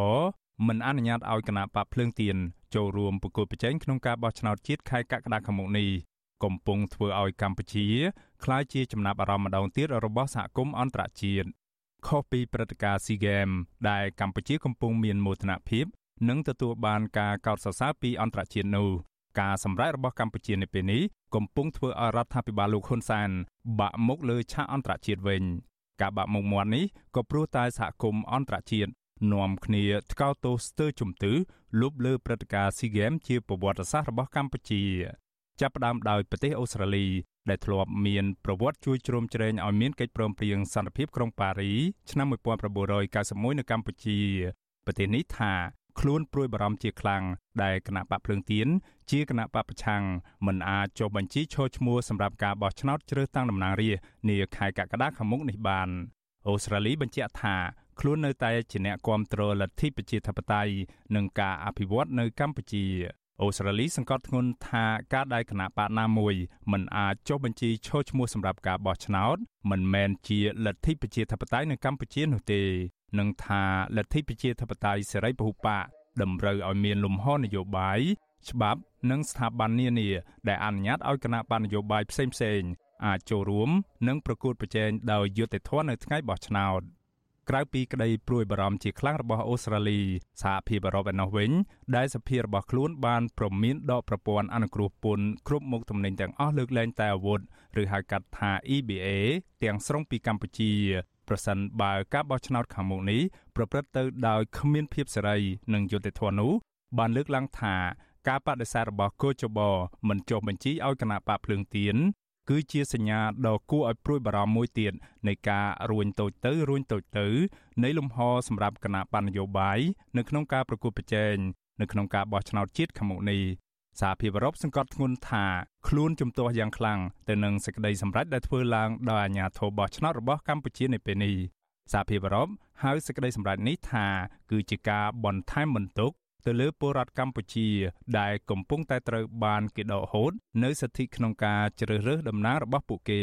មិនអនុញ្ញាតឲ្យគណៈបកភ្លើងទៀនចូលរួមប្រគល់ប្រជែងក្នុងការបោះឆ្នោតជាតិខែកក្កដាខាងមុខនេះកំពុងធ្វើឲ្យកម្ពុជាក្លាយជាចំណាប់អារម្មណ៍ម្ដងទៀតរបស់សហគមន៍អន្តរជាតិ ខុសពីព្រឹត្តិការណ៍ SEA Games ដែលកម្ពុជាកំពុងមានមោទនភាពនិងទទួលបានការកោតសរសើរពីអន្តរជាតិនោះការសម្រេចរបស់កម្ពុជានៅពេលនេះកំពុងធ្វើឲ្យរដ្ឋាភិបាលលោកហ៊ុនសែនបាក់មុខលើឆាកអន្តរជាតិវិញការបាក់មុខមាត់នេះក៏ព្រោះតែសហគមន៍អន្តរជាតិនាំគ្នាថ្កោលទោសស្ទើរជំទឺលុបលើព្រឹត្តិការណ៍ SEA Games ជាប្រវត្តិសាស្ត្ររបស់កម្ពុជា ចាប់ផ្ដើមដោយប្រទេសអូស្ត្រាលី ដែលធ្លាប់មានប្រវត្តិជួយជ្រោមជ្រែងឲ្យមានកិច្ចព្រមព្រៀងសន្តិភាពក្រុងប៉ារីឆ្នាំ1991នៅកម្ពុជាប្រទេសនេះថាខ្លួនព្រួយបារម្ភជាខ្លាំងដែលគណៈបកភ្លើងទៀនជាគណៈបកប្រឆាំងមិនអាចចុះបញ្ជីឈរឈ្មោះសម្រាប់ការបោះឆ្នោតជ្រើសតាំងតំណាងរាស្ត្រនាខែកក្កដាខាងមុខនេះបានអូស្ត្រាលីបញ្ជាក់ថាខ្លួននៅតែជាអ្នកគ្រប់គ្រងលទ្ធិប្រជាធិបតេយ្យនិងការអភិវឌ្ឍនៅកម្ពុជា អូស្ត្រាលីសង្កត់ធ្ងន់ថាការដែលគណៈបកណាមួយមិនអាចចុះបញ្ជីឈរឈ្មោះសម្រាប់ការបោះឆ្នោតមិនមែនជាលទ្ធិប្រជាធិបតេយ្យនៅកម្ពុជានោះទេនិងថាលទ្ធិប្រជាធិបតេយ្យសេរីពហុបកតម្រូវឲ្យមានលំហនយោបាយច្បាប់និងស្ថាប័ននានាដែលអនុញ្ញាតឲ្យគណៈបណ្ឌនយោបាយផ្សេងផ្សេងអាចចូលរួមនិងប្រកួតប្រជែងដោយយុត្តិធម៌នៅថ្ងៃបោះឆ្នោត ក្រៅពីក្តីព្រួយបារម្ភជាខ្លាំងរបស់អូស្ត្រាលីសហភាពអឺរ៉ុបឯណោះវិញដែលសភារបស់ខ្លួនបានប្រមានដកប្រព័ន្ធអនុគ្រោះពន្ធគ្រប់មុខទំនិញទាំងអស់លើកលែងតែអាវុធឬហៅកាត់ថា EBA ទាំងស្រុងពីកម្ពុជាប្រសិនបើការបោះឆ្នោតខាងមុខនេះប្រព្រឹត្តទៅដោយគ្មានភាពសេរីនិងយុត្តិធម៌នោះបានលើកឡើងថាការបដិសេធរបស់កូចបមិនចុះបញ្ជីឲ្យគណៈបកភ្លើងទៀន គឺជាសញ្ញាដ៏គួរឲ្យព្រួយបារម្ភមួយទៀតនៃការរួញតូចទៅរួញតូចទៅនៃលំហសម្រាប់គណៈបណ្ឌនយោបាយនៅក្នុងការប្រកួតប្រជែងនៅក្នុងការបោះឆ្នោតជាតិខាងមុខនេះសហភាពអឺរ៉ុបសង្កត់ធ្ងន់ថាខ្លួនជំទាស់យ៉ាងខ្លាំងទៅនឹងសេចក្តីសម្រេចដែលធ្វើឡើងដោយអាជ្ញាធរបោះឆ្នោតរបស់កម្ពុជានៅពេលនេះសហភាពអឺរ៉ុបហៅសេចក្តីសម្រេចនេះថាគឺជាការបន្ថែមបន្ទុក ទៅលើពលរដ្ឋកម្ពុជា ដែលកំពុងតែត្រូវបានគេដកហូតនៅសិទ្ធិក្នុងការជ្រើសរើសតំណាងរបស់ពួកគេ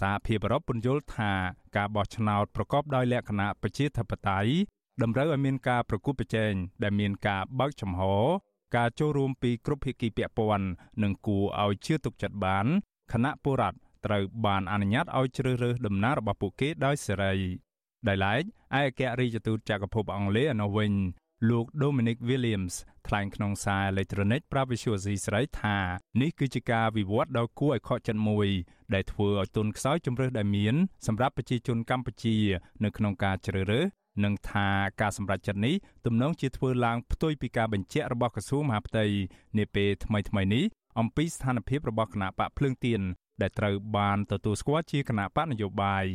សហភាពអឺរ៉ុបពន្យល់ថាការបោះឆ្នោតប្រកបដោយលក្ខណៈប្រជាធិបតេយ្យតម្រូវឲ្យមានការប្រគល់ប្រជែងដែលមានការបើកចំហ ការចូលរួមពីគ្រប់ភាគីពាក់ព័ន្ធនិងគួរឲ្យជឿទុកចិត្តបានគណៈបុរដ្ឋត្រូវបានអនុញ្ញាតឲ្យជ្រើសរើសដំណើររបស់ពួកគេដោយសេរីដោយឡែកឯកអគ្គរដ្ឋទូតចក្រភពអង់គ្លេសនៅវិញ លោក Dominic Williams ថ្លែងក្នុងសារអេឡិចត្រូនិកប្រាប់វិសុយស៊ីស្រីថានេះគឺជាការវិវត្តដ៏គួរឲ្យខកចិត្តមួយ ដែលធ្វើឲ្យទុនខ្សោយជំរឿសដែលមានសម្រាប់ប្រជាជនកម្ពុជា នៅក្នុងការជ្រើសរើសនិងថាការសម្រេចចិត្តនេះទំនងជាធ្វើឡើងផ្ទុយពីការបញ្ជាក់របស់ក្រសួងមហាផ្ទៃនាពេលថ្មីៗនេះអំពីស្ថានភាពរបស់គណៈបកភ្លើងទៀនដែលត្រូវបានទទួលស្គាល់ជាគណៈបកនយោបាយ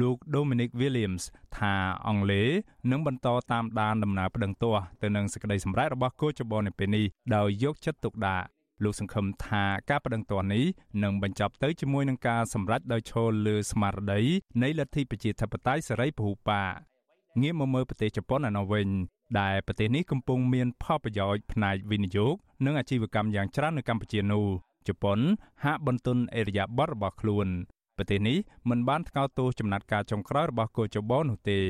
លោក Dominic Williams ថាអង់គ្លេសនឹងបន្តតាមដានដំណើរប្តឹងទាស់ទៅនឹងសេចក្តីសម្រេចរបស់កោចបនៅពេលនេះដោយយកចិត្តទុកដាក់លោកសង្ឃឹមថាការប្តឹងទាស់នេះនឹងបញ្ចប់ទៅជាមួយនឹងការសម្រេចដោយឈលលើស្មារតីនៃលទ្ធិប្រជាធិបតេយ្យសេរីពហុបកងាកមកមើលប្រទេសជប៉ុនឯណោះវិញដែលប្រទេសនេះកំពុងមានផលប្រយោជន៍ផ្នែកវិនិយោគនិងអាជីវកម្មយ៉ាងច្រើននៅកម្ពុជានោះជប៉ុនហាក់បន្ទន់អេរយាប័តរបស់ខ្លួន ប្រទេសនេះមិនបានថ្កោលទោសចំណាត់ការចុងក្រោយរបស់កូចបោនោះទេ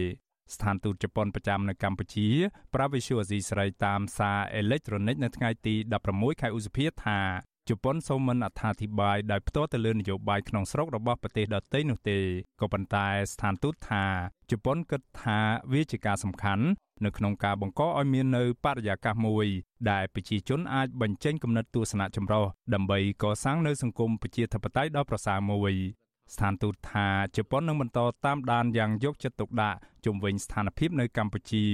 ស្ថានទូតជប៉ុនប្រចាំនៅកម្ពុជាប្រាវិសុអាស៊ីសេរីតាមសារអេឡិចត្រូនិកនៅថ្ងៃទី16ខែឧសភាថាជប៉ុនសូមមិនអត្ថាធិប្បាយដោយផ្ទាល់ទៅលើនយោបាយក្នុងស្រុករបស់ប្រទេសដទៃនោះទេក៏ប៉ុន្តែស្ថានទូតថាជប៉ុនគិតថាវាជាការសំខាន់នៅក្នុងការបង្កឲ្យមាននៅបរិយាកាសមួយ ដែលប្រជាជនអាចបញ្ចេញគំនិតទស្សនៈចម្រុះដើម្បីកសាងនៅសង្គមប្រជាធិបតេយ្យដ៏ប្រសើរមួយ ស្ថានទូតថាជប៉ុននឹងបន្តតាមដានយ៉ាងយកចិត្តទុកដាក់ជុំវិញស្ថានភាពនៅកម្ពុជា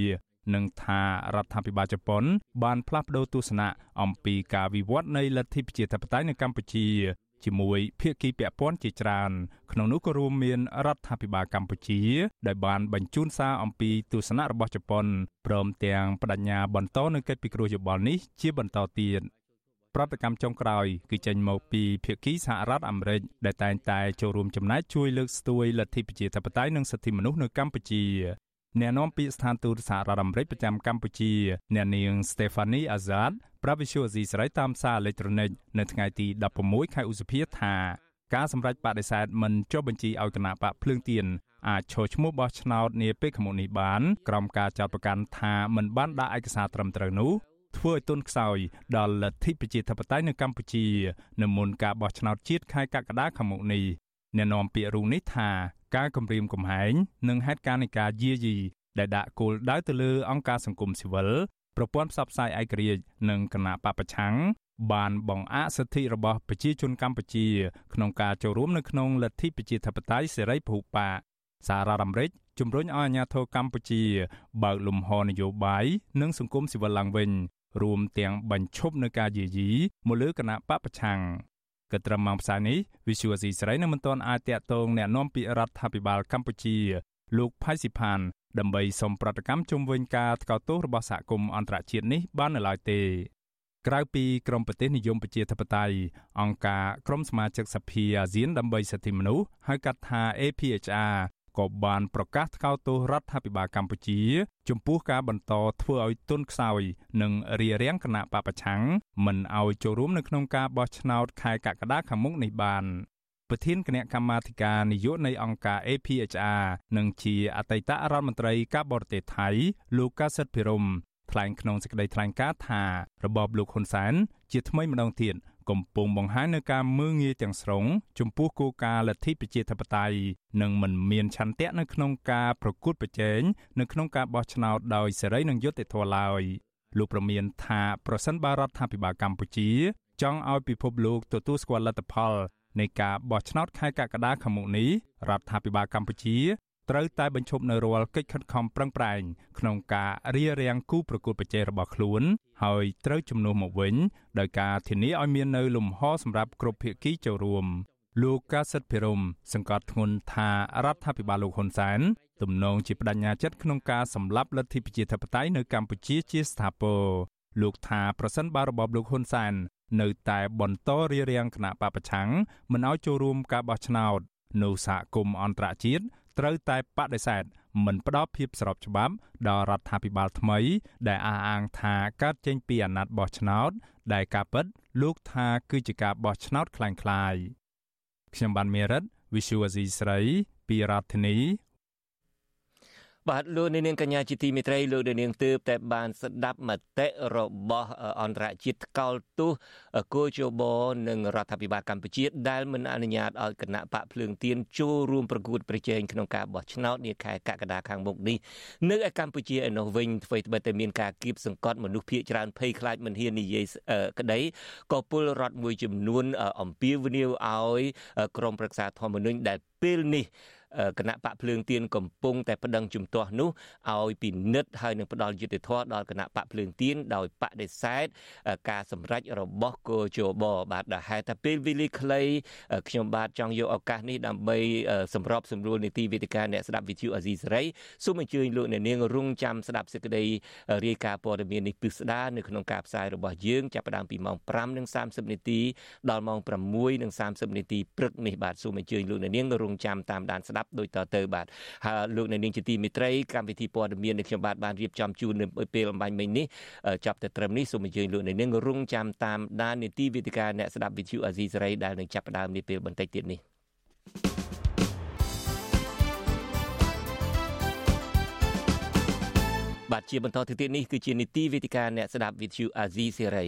និងថារដ្ឋាភិបាលជប៉ុន បានផ្លាស់ប្តូរទស្សនៈអំពីការវិវត្តនៃលទ្ធិប្រជាធិបតេយ្យនៅកម្ពុជាជាមួយភាគីពាក់ព័ន្ធជាច្រើន ក្នុងនោះក៏រួមមានរដ្ឋាភិបាលកម្ពុជា ដែលបានបញ្ជូនសារអំពីទស្សនៈរបស់ជប៉ុនព្រមទាំងបដិញ្ញាបន្តនៅកិច្ចពិគ្រោះយោបល់នេះជាបន្តទៀត ប្រតិកម្មចុងក្រោយគឺចេញមកពីភាគីសហរដ្ឋអាមេរិកដែលតែងតែចូលរួមចំណែកជួយលើកស្ទួយលទ្ធិប្រជាធិបតេយ្យនិងសិទ្ធិមនុស្សនៅកម្ពុជាអ្នកនាំពាក្យស្ថានទូតសហរដ្ឋអាមេរិកប្រចាំកម្ពុជាអ្នកនាង Stephanie Azad ប្រាប់វិសុយអេស៊ីស្រីតាមសារអេឡិចត្រូនិកនៅថ្ងៃទី16ខែឧសភាថាការសម្រេចបដិសេធមិនចុះបញ្ជីឲ្យគណៈបកភ្លើងទៀនអាចឈរឈ្មោះបោះឆ្នោតនាពេលខាងមុខនេះបានក្រុមការចាត់ប្រកាន់ថាមិនបានដាក់ឯកសារត្រឹមត្រូវនោះ ធ្វើឲ្យទុនខ្សោយដល់លទ្ធិប្រជាធិបតេយ្យនៅកម្ពុជានៅមុនការបោះឆ្នោតជាតិខែកក្កដាខាងមុខនេះអ្នកនាំពាក្យរូនេះថាការគម្រាមកំហែងនិងហេតុការណ៍នៃការយាយីដែលដាក់គោលដៅទៅលើអង្គការសង្គមស៊ីវិលប្រព័ន្ធផ្សព្វផ្សាយឯករាជ្យនិងគណៈបពប្រឆាំងបានបង្អាក់សិទ្ធិរបស់ប្រជាជនកម្ពុជា ក្នុងការចូលរួមនៅក្នុងលទ្ធិប្រជាធិបតេយ្យសេរីពហុបកសាររដ្ឋអាមេរិកជំរុញឲ្យអាជ្ញាធរកម្ពុជាបើកលំហនយោបាយនិងសង្គមស៊ីវិលឡើងវិញ រួមទាំងបញ្ឈប់នៅការយាយីមកលើគណៈបពប្រឆាំងកត្រឹមម៉ោងផ្សាយនេះ Visual C ស្រីនៅមិនទាន់អាចតាក់ទងแนะនាំពាក្យរដ្ឋាភិបាលកម្ពុជា លោកផៃស៊ីផានដើម្បីសុំប្រតិកម្មជុំវិញការថ្កោលទោសរបស់សហគមន៍អន្តរជាតិនេះបាននៅឡើយទេក្រៅពីក្រមប្រទេសនិយមប្រជាធិបតេយ្យអង្គការក្រមសមាជិកសភាអាស៊ានដើម្បីសិទ្ធិមនុស្សហៅកាត់ថា APHR ក៏បានប្រកាសថ្កោលទោសរដ្ឋាភិបាលកម្ពុជា ចំពោះការបន្តធ្វើឲ្យទុនខ្សោយ និងរារាំងគណៈបពប្រឆាំងមិនឲ្យចូលរួមនៅក្នុងការបោះឆ្នោតខែកក្កដាខាងមុខនេះបានប្រធានគណៈកម្មាធិការនយោបាយនៃអង្គការ APHR និងជាអតីតរដ្ឋមន្ត្រីការបរទេសថៃ លោកកាសិតភិរមថ្លែងក្នុងសេចក្តីថ្លែងការណ៍ថារបបលោកហ៊ុនសែនជាថ្មីម្ដងទៀត កំពុងបង្ហាញនូវការមើងងាយទាំងស្រុងចំពោះគោលការណ៍លទ្ធិប្រជាធិបតេយ្យនិងមិនមានឆន្ទៈនៅក្នុងការប្រកួតប្រជែងនៅក្នុងការបោះឆ្នោតដោយសេរីនិងយុត្តិធម៌ឡើយលោកប្រមានថាប្រសិនបើរដ្ឋាភិបាលកម្ពុជាចង់ឲ្យពិភពលោកទទួលស្គាល់លទ្ធផលនៃការបោះឆ្នោតខែកក្កដាខាងមុខនេះរដ្ឋាភិបាលកម្ពុជា ត្រូវតែបញ្ឈប់នៅរាល់កិច្ចខិតខំប្រឹងប្រែងក្នុងការរៀបរៀងគូប្រកួតប្រជែងរបស់ខ្លួន ហើយត្រូវជំនួសមកវិញដោយការធានាឲ្យមាននៅលំហសម្រាប់គ្រប់ភាគីចូលរួមលោកកាសិតភិរមសង្កត់ធ្ងន់ថារដ្ឋាភិបាលលោកហ៊ុនសែនទំនងជាបដិញ្ញាចិត្តក្នុងការសម្លាប់លទ្ធិប្រជាធិបតេយ្យនៅកម្ពុជាជាស្ថាពរលោកថាប្រសិនបើរបបលោកហ៊ុនសែននៅតែបន្តរារាំងគណៈបពប្រឆាំងមិនឲ្យចូលរួមការបោះឆ្នោតនៅសហគមន៍អន្តរជាតិ ត្រូវតែបដិសេធមិនផ្ដល់ភាពស្របច្បាប់ដល់រដ្ឋាភិបាលថ្មី ដែលអះអាងថាកើតចេញពីអាណត្តិបោះឆ្នោត ដែលការពិតលោកថាគឺជាការបោះឆ្នោតคล้ายៗខ្ញុំបានមេរិត Visual Asia ស្រីពីរដ្ឋធានី បាទលោកនាងកញ្ញាជាទីមេត្រីលោកនាងទើបតែបានស្ដាប់មតិរបស់អន្តរជាតិថ្កោលទោសគោជបនិងរដ្ឋាភិបាលកម្ពុជាដែលមិនអនុញ្ញាតឲ្យគណៈបកភ្លើងទៀនចូលរួមប្រកួតប្រជែងក្នុងការបោះឆ្នោតនាខែកក្កដាខាងមុខនេះនៅឯកម្ពុជាឯនោះវិញអ្វីត្បិតតែមានការគៀបសង្កត់មនុស្សភៀសច្រើនភ័យខ្លាចមិនហ៊ាននិយាយក្តីក៏ពលរដ្ឋមួយចំនួនអំពាវនាវឲ្យក្រមប្រឹក្សាធម្មនុញ្ញដែលពេលនេះគណៈបកភ្លើងទៀនកំពុងតែប្តឹងជំទាស់នោះឲ្យពិនិត្យហើយនឹងផ្ដល់យុត្តិធម៌ដល់គណៈបកភ្លើងទៀនដោយបដិសេធការសម្រេចរបស់គោជបបាទដែលហេតុថាពេលវេលាខ្លីខ្ញុំបាទចង់យកឱកាសនេះដើម្បីសម្របសម្រួលនីតិវិទ្យាអ្នកស្ដាប់វិទ្យុអាស៊ីសេរីសូមអញ្ជើញលោកអ្នកនាងរងចាំស្ដាប់សេចក្តីរាយការណ៍ព័ត៌មាននេះពិស្ដានៅក្នុងការផ្សាយរបស់យើងចាប់ផ្ដើមពីម៉ោង5:30នាទីដល់ម៉ោង6:30នាទីព្រឹកនេះបាទសូមអញ្ជើញលោកអ្នកនាងរងចាំតាមដានស្ដាប់ប់ដូចតទៅបាទហើយលោកអ្នកនាងជាទីមេត្រីកម្មវិធីព័ត៌មានដែលខ្ញុំបាទបានរៀបចំជូននៅពេលអំបញ្ញមិញនេះចាប់តែត្រឹមនេះសូមអញ្ជើញលោកអ្នកនាងរងចាំតាមដាននីតិវិទ្យាអ្នកស្ដាប់វិទ្យុអាស៊ីសេរីដែលនឹងចាប់ផ្ដើមនាពេលបន្តិចទៀតនេះបាទជាបន្តទៅទៀតនេះគឺជានីតិវិទ្យាអ្នកស្ដាប់វិទ្យុអាស៊ីសេរី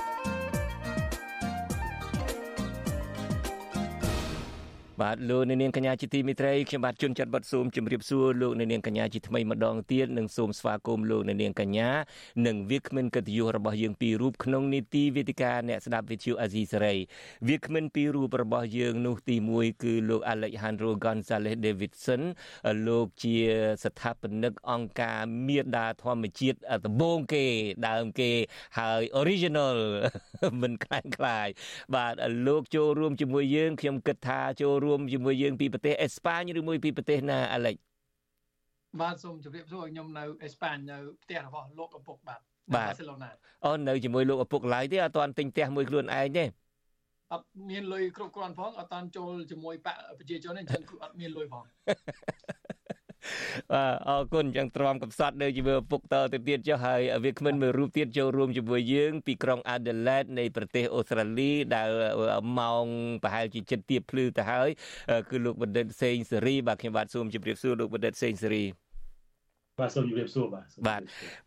បបាទលោកនាងកញ្ញាជាទីមេត្រីខ្ញុំបាទជួនចាត់បាត់សូមជម្រាបសួរលោកនាងកញ្ញាជាថ្មីម្ដងទៀតនិងសូមស្វាគមន៍លោកនាងកញ្ញានិងវាគ្មិនកិត្តិយសរបស់យើងពីររូបក្នុងនីតិវេទិកាអ្នកស្ដាប់វិទ្យុអាស៊ីសេរីវាគ្មិនពីររូបរបស់យើងនោះទី1គឺលោក Alejandro Gonzalez Davidson លោកជាស្ថាបនិកអង្គការមេដាធម្មជាតិដំបូងគេដើមគេហើយ original មិនខ្លាំងខ្លាយបាទលោកចូលរួមជាមួយយើងខ្ញុំគិតថាចូលរួមជាមួយយើងពីប្រទេសអេស្ប៉ាញឬមួយពីប្រទេសណាអាឡិចបាទសូមជម្រាបសួរខ្ញុំនៅអេស្ប៉ាញនៅផ្ទះរបស់លោកឪពុកបាទបាសេឡូណាអូនៅជាមួយលោកឪពុកឡើយទេអត់ទាន់ទិញផ្ទះមួយខ្លួនឯងទេអត់មានលុយគ្រប់គ្រាន់ផងអត់តាន់ចូលជាមួយបកប្រជាជនទេអញ្ចឹងគឺអត់មានលុយផង បាទអរគុណចឹងទ្រាំកំសត់នៅជាមួយឪពុកតទៅទៀតចុះហើយវាគ្មិនមួយរូបទៀតចូលរួមជាមួយយើង ពីក្រុង Adelaide នៃប្រទេសអូស្ត្រាលីដែលម៉ោងប្រហែលជាចិត្តទៀបភ្លឺទៅហើយគឺលោកបណ្ឌិតសេងសេរីបាទខ្ញុំបាទសូមជម្រាបសួរលោកបណ្ឌិតសេងសេរី បាទសូមជម្រាបសួរបាទបាទ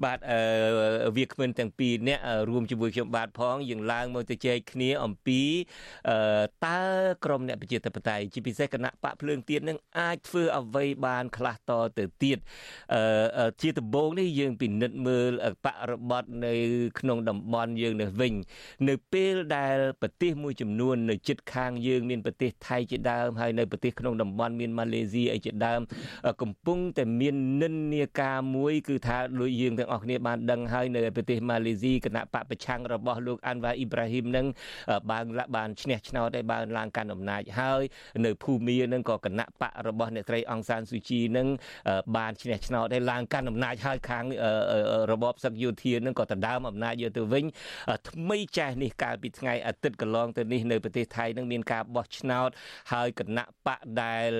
បាទអឺវាគ្មិនទាំងពីរអ្នករួមជាមួយខ្ញុំបាទផងយើងឡើងមកទៅជែកគ្នាអំពីអឺតើក្រមអ្នកប្រជាធិបតេយ្យជាពិសេសគណៈបកភ្លើងទៀននឹងអាចធ្វើអ្វីបានខ្លះតទៅទៀតអឺជាដំបូងនេះយើងពិនិត្យមើលបករបត់នៅ ក្នុងតំបន់យើងនេះវិញ នៅពេលដែលប្រទេសមួយចំនួននៅជិតខាងយើងមានប្រទេសថៃជាដើមហើយនៅប្រទេសក្នុងតំបន់មានម៉ាឡេស៊ីអីជាដើមកំពុងតែមាននិន្នាការមួយគឺថាដូចយើងទាំងអស់គ្នាបានដឹងហើយនៅប្រទេសម៉ាឡេស៊ីគណៈបកប្រឆាំងរបស់លោកអាន់វ៉ាអ៊ីប្រាហ៊ីមនឹងបានបានឈ្នះឆ្នោតហើយបានឡើងកាន់អំណាចហើយនៅភូមានឹងក៏គណៈបករបស់អ្នកស្រីអង្សានស៊ូជីនឹងបានឈ្នះឆ្នោតហើយឡើងកាន់អំណាចហើយខាងរបបសឹកយោធានឹងក៏ដណ្ដើមអំណាចយកទៅវិញថ្មីចាស់នេះកាលពីថ្ងៃអាទិត្យកន្លងទៅនេះនៅប្រទេសថៃនឹងមានការបោះឆ្នោតហើយគណៈបកដែល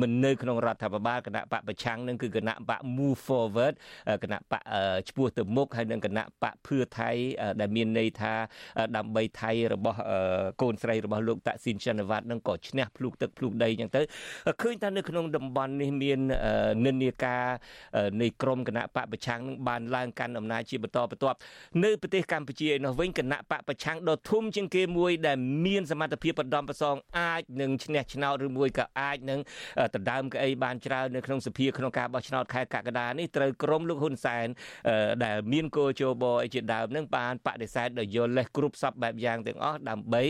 មិននៅក្នុងរដ្ឋាភិបាលគណៈបកប្រឆាំងនឹងគឺគណៈបក Move forward គណៈបកឈ្មោះទៅមុខហើយនឹងគណៈបកភឿថៃដែលមានន័យថាដើម្បីថៃរបស់កូនស្រីរបស់លោកតាក់ស៊ីនចិនវ៉ាត់នឹងក៏ឈ្នះភ្លុកទឹកភ្លុកដីអញ្ចឹងទៅឃើញថានៅក្នុងតំបន់នេះមាននិន្នាការនៃក្រមគណៈបកប្រឆាំងនឹងបានឡើងកាន់អំណាចជាបន្តបន្ទាប់នៅប្រទេសកម្ពុជាឯនោះវិញគណៈបកប្រឆាំងដ៏ធំជាងគេមួយដែលមានសមត្ថភាពបដំប្រសងអាចនឹងឈ្នះឆ្នោតឬមួយក៏អាចនឹងដណ្ដើមកៅអីបានច្រើននៅក្នុងសភាក្នុងការបោះឆ្នោតខែកក្កដានេះត្រូវក្រុមលោកហ៊ុនសែនដែលមានកោជបអីជាដើមនឹងបានបដិសេធដោយយកលេសគ្រប់សពបែបយ៉ាងទាំងអស់ដើម្បី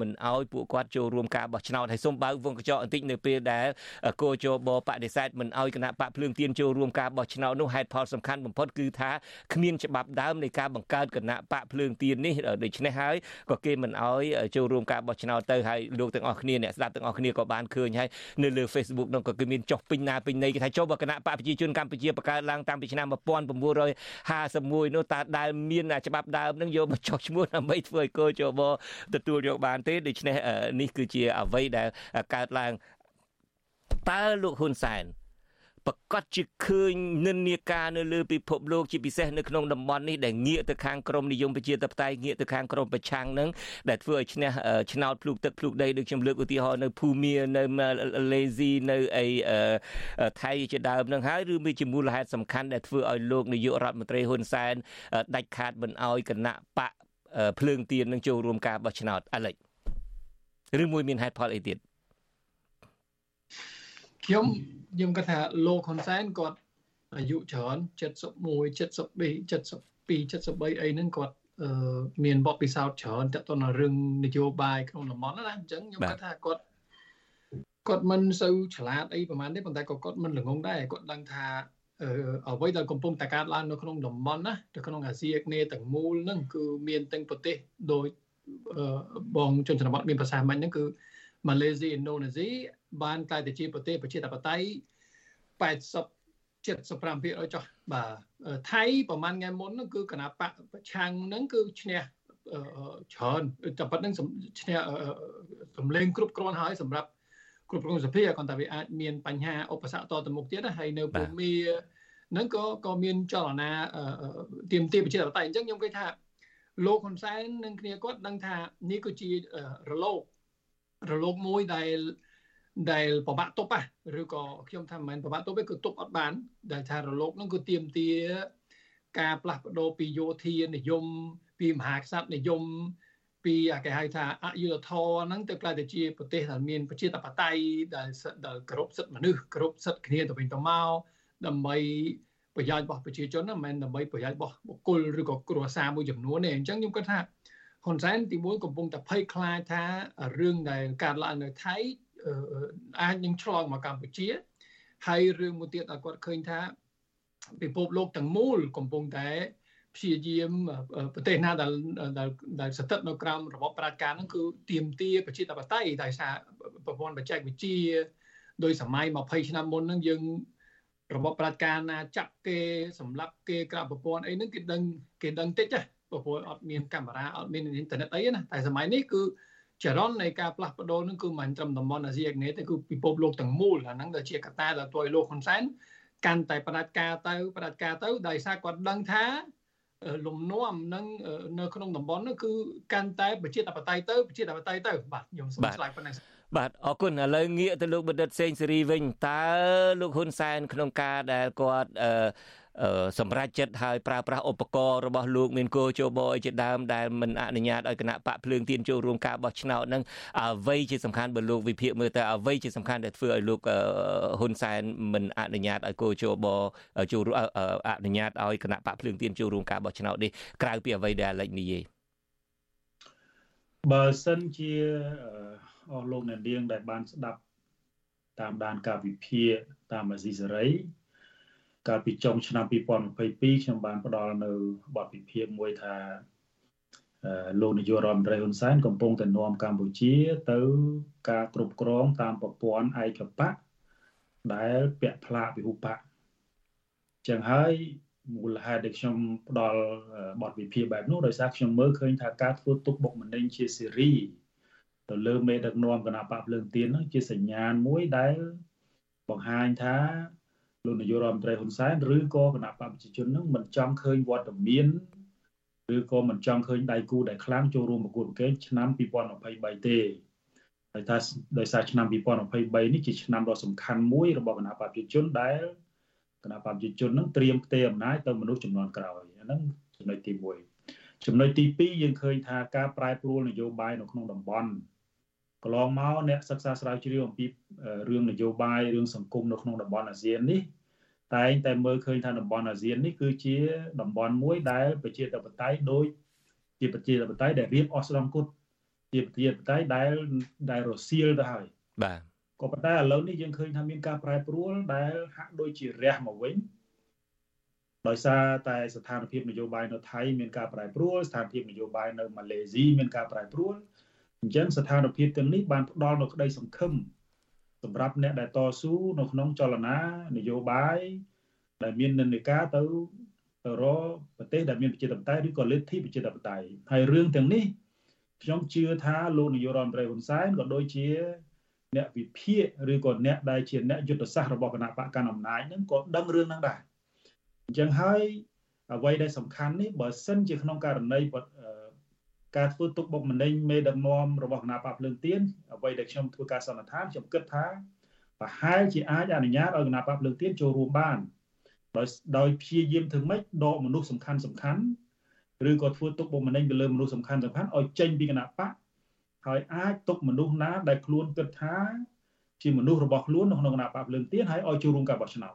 មិនឲ្យពួកគាត់ចូលរួមការបោះឆ្នោតហើយសូមបើកវងកញ្ចក់បន្តិចនៅពេលដែលកោជបបដិសេធមិនឲ្យគណៈបកភ្លើងទៀនចូលរួមការបោះឆ្នោតនោះហេតុផលសំខាន់បំផុតគឺថាគ្មានច្បាប់ដើមនៃការបង្កើតគណៈបកភ្លើងទៀននេះដូច្នេះហើយក៏គេមិនឲ្យចូលរួមការបោះឆ្នោតទៅហើយលោកទាំងអស់គ្នាអ្នកស្ដាប់ទាំងអស់គ្នាក៏បានឃើញហើយនៅលើ Facebook នោះក៏គឺមានចុះពេញណាពេញណីគេថាចូលបគណៈបកប្រជាជនកម្ពុជាបង្កើតឡើងតាំងពីឆ្នាំ1951នោះតើដែលមានច្បាប់ដើមនឹងយកមកចុះឈ្មោះដើម្បីធ្វើឲ្យកោជបទទួលយកបានទេដូច្នេះនេះគឺជាអ្វីដែលកើតឡើងតើលោកហ៊ុនសែន ប្រកាសជាឃើញនិន្នាការនៅលើពិភពលោកជាពិសេសនៅក្នុងតំបន់នេះដែលងាកទៅខាងក្រមនិយមប្រជាធិបតេយ្យងាកទៅខាងក្រមប្រឆាំងនឹងដែលធ្វើឲ្យឈ្នះឆ្នោតភ្លុកទឹកភ្លុកដីដូចខ្ញុំលើកឧទាហរណ៍នៅភូមានៅលេស៊ីនៅអីថៃជាដើមនឹងហើយឬមានជាមូលហេតុសំខាន់ដែលធ្វើឲ្យលោកនាយករដ្ឋមន្ត្រីហ៊ុនសែនដាច់ខាតមិនឲ្យគណៈបកភ្លើងទៀននឹងចូលរួមការបោះឆ្នោតអាឡិចឬមួយមានហេតុផលអីទៀត ខ្ញុំខ្ញុំគាត់ថាលោកហ៊ុនសែនគាត់អាយុច្រើន71 72 72 73អីហ្នឹងគាត់អឺមានបទពិសោធន៍ច្រើនតទៅនឹងរឿងនយោបាយក្នុងតំបន់ណាអញ្ចឹងខ្ញុំគាត់ថាគាត់គាត់មិនសូវឆ្លាតអីប្រហែលទេប៉ុន្តែក៏គាត់មិនល្ងងដែរគាត់ដឹងថាអឺអ្វីដែលកំពុងតែកើតឡើងនៅក្នុងតំបន់ណានៅក្នុងអាស៊ីអាគ្នេយ៍ទាំងមូលហ្នឹងគឺមានទាំងប្រទេសដោយបងជនជនបទមានប្រសាសន៍មិញហ្នឹងគឺ ម៉ាឡេស៊ីឥណ្ឌូនេស៊ីបានក្លាយទៅជាប្រទេសប្រជាធិបតេយ្យ80 75%ចុះបាទថៃប្រហែលថ្ងៃមុនហ្នឹងគឺគណៈបកប្រឆាំងហ្នឹងគឺឈ្នះច្រើនតែប៉ុណ្្នឹងឈ្នះសម្លេងគ្រប់គ្រាន់ហើយសម្រាប់គ្រប់គ្រងសភាគាត់តែវាអាចមានបញ្ហាឧបសគ្គតទៅមុខទៀតហើយនៅភូមិហ្នឹងក៏ក៏មានចលនាទៀមទាប្រជាធិបតេយ្យអញ្ចឹងខ្ញុំគិតថាលោកហ៊ុនសែននិងគ្នាគាត់ដឹងថានេះគឺជារលក រលកមួយដែលដែលប្របាក់ទប់ឬក៏ខ្ញុំថាមិនមែនប្របាក់ទប់ទេគឺទប់អត់បាន ដែលថារលកហ្នឹងគឺទៀមទាការផ្លាស់ប្ដូរពីយោធានិយម ពីមហាក្សត្រនិយម ពីគេហៅថាអយុធធរហ្នឹងទៅក្លាយទៅជាប្រទេសដែលមានប្រជាធិបតេយ្យដែលដែលគោរពសិទ្ធិមនុស្សគោរពសិទ្ធិគ្នាទៅវិញទៅមកដើម្បីប្រយោជន៍របស់ប្រជាជនណាមិនមែនដើម្បីប្រយោជន៍របស់បុគ្គលឬក៏គ្រួសារមួយចំនួនទេអញ្ចឹងខ្ញុំគិតថា ហ៊ុនសែនទីមួយកំពុងតែភ័យខ្លាចថារឿងដែលកើតឡើងនៅថៃអាចនឹងឆ្លងមកកម្ពុជាហើយរឿងមួយទៀតដែលគាត់ឃើញថាពិភពលោកទាំងមូលកំពុងតែព្យាយាមប្រទេសណាដែលដែលស្ថិតនៅក្រោមរបបប្រជាការហ្នឹងគឺទៀមទាប្រជាធិបតេយ្យដោយសារប្រព័ន្ធបច្ចេកវិទ្យាដោយសម័យ20ឆ្នាំមុនហ្នឹងយើងរបបប្រជាការណាចាប់គេសម្លាប់គេក្រៅប្រព័ន្ធអីហ្នឹងគេដឹងគេដឹងតិចណា ព្រោះអត់មានកាមេរ៉ាអត់មានអ៊ីនធឺណិតអីណាតែសម័យនេះគឺចរន្តនៃការផ្លាស់ប្ដូរនឹងគឺមិនត្រឹមតំបន់អាស៊ីអាគ្នេយ៍ទេគឺពិភពលោកទាំងមូលអាហ្នឹងដែលជាកត្តាដែលធ្វើឲ្យលោកហ៊ុនសែនកាន់តែផ្ដាច់ការទៅផ្ដាច់ការទៅដោយសារគាត់ដឹងថាលំនាំនឹងនៅក្នុងតំបន់នោះគឺកាន់តែប្រជាធិបតេយ្យទៅប្រជាធិបតេយ្យទៅបាទខ្ញុំសូមឆ្លើយប៉ុណ្ណេះ បាទអរគុណឥឡូវងាកទៅលោកបណ្ឌិតសេងសេរីវិញតើលោកហ៊ុនសែនក្នុងការដែលគាត់អឺសម្រាប់ចិត្តហើយប្រើប្រាស់ឧបករណ៍របស់លោកមានគោជបអីជាដើមដែលមិនអនុញ្ញាតឲ្យគណៈបកភ្លើងទៀនចូលរួមការបោះឆ្នោតនឹងអ្វីជាសំខាន់បើលោកវិភាគមើលទៅអ្វីជាសំខាន់ដែលធ្វើឲ្យលោកហ៊ុនសែនមិនអនុញ្ញាតឲ្យគោជបចូលអនុញ្ញាតឲ្យគណៈបកភ្លើងទៀនចូលរួមការបោះឆ្នោតនេះក្រៅពីអ្វីដែលលេចនិយាយបើសិនជាអ ស់លោកអ្នកនាងដែលបានស្ដាប់តាមដានការវិភាគតាមអាស៊ីសេរីកាលពីចុងឆ្នាំ2022ខ្ញុំបានផ្ដល់នៅបទពិភាក្សាមួយថាលោកនាយករដ្ឋមន្ត្រីហ៊ុនសែនកំពុងតែនាំកម្ពុជាទៅការគ្រប់គ្រងតាមប្រព័ន្ធឯកបកដែលពាក់ផ្លាកពិហុបកចឹងហើយមូលហេតុដែលខ្ញុំផ្ដល់បទវិភាគបែបនោះដោយសារខ្ញុំមើលឃើញថាការធ្វើទុកបុកម្នេញជាសេរី ទៅលើមេដឹកនាំគណៈបកភ្លើងទៀននោះជាសញ្ញាណមួយដែលបង្ហាញថាលោកនាយករដ្ឋមន្ត្រីហ៊ុនសែនឬក៏គណៈបព្វជិជននឹងមិនចង់ឃើញវត្តមានឬក៏មិនចង់ឃើញដៃគូដែលខ្លាំងចូលរួមប្រកួតប្រកែងឆ្នាំ2023ទេហើយថាដោយសារឆ្នាំ2023នេះជាឆ្នាំដ៏សំខាន់មួយរបស់គណៈបព្វជិជនដែលគណៈបព្វជិជននឹងត្រៀមផ្ទេរអំណាចទៅមនុស្សចំនួនក្រោយអាហ្នឹងចំណុចទី1ចំណុចទី2យើងឃើញថាការប្រែប្រួលនយោបាយនៅក្នុងតំបន់ កន្លងមកអ្នកសិក្សាស្រាវជ្រាវអំពីរឿងនយោបាយរឿងសង្គមនៅក្នុងតំបន់អាស៊ាននេះតែងតែមើលឃើញថាតំបន់អាស៊ាននេះគឺជាតំបន់មួយដែលប្រជាធិបតេយ្យដូចជាប្រជាធិបតេយ្យដែលរៀបអស់ស្រង់គុតជាប្រជាធិបតេយ្យដែលដែលរសៀលទៅហើយបាទក៏ប៉ុន្តែឥឡូវនេះយើងឃើញថាមានការប្រែប្រួលដែលហាក់ដូចជារះមកវិញដោយសារតែស្ថានភាពនយោបាយនៅថៃមានការប្រែប្រួលស្ថានភាពនយោបាយនៅម៉ាឡេស៊ីមានការប្រែប្រួល អញ្ចឹងស្ថានភាពទាំងនេះបានផ្ដល់នូវក្តីសង្ឃឹមសម្រាប់អ្នកដែលតស៊ូនៅក្នុងចលនានយោបាយដែលមាននិន្នាការទៅទៅរកប្រទេសដែលមានប្រជាធិបតេយ្យឬក៏លទ្ធិប្រជាធិបតេយ្យហើយរឿងទាំងនេះខ្ញុំជឿថាលោកនាយករដ្ឋមន្ត្រីហ៊ុនសែនក៏ដូចជា អ្នកវិភាគឬក៏អ្នកដែលជាអ្នកយុទ្ធសាស្ត្ររបស់គណៈបកកណ្ដាលអំណាចហ្នឹងក៏ដឹងរឿងហ្នឹងដែរអញ្ចឹងហើយអ្វីដែលសំខាន់នេះបើសិនជាក្នុងករណី ការធ្វើទុកបុកម្នេញមេដឹកនាំរបស់គណៈបកភ្លើងទៀនអ្វីដែលខ្ញុំធ្វើការសន្និដ្ឋានខ្ញុំគិតថាប្រហែលជាអាចអនុញ្ញាតឲ្យគណៈបកភ្លើងទៀនចូលរួមបានដោយដោយព្យាយាមធ្វើម៉េចដកមនុស្សសំខាន់សំខាន់ឬក៏ធ្វើទុកបុកម្នេញទៅលើមនុស្សសំខាន់សំខាន់ឲ្យចេញពីគណៈបកហើយអាចទុកមនុស្សណាដែលខ្លួនគិតថាជាមនុស្សរបស់ខ្លួននៅក្នុងគណៈបកភ្លើងទៀនហើយឲ្យចូលរួមការបោះឆ្នោត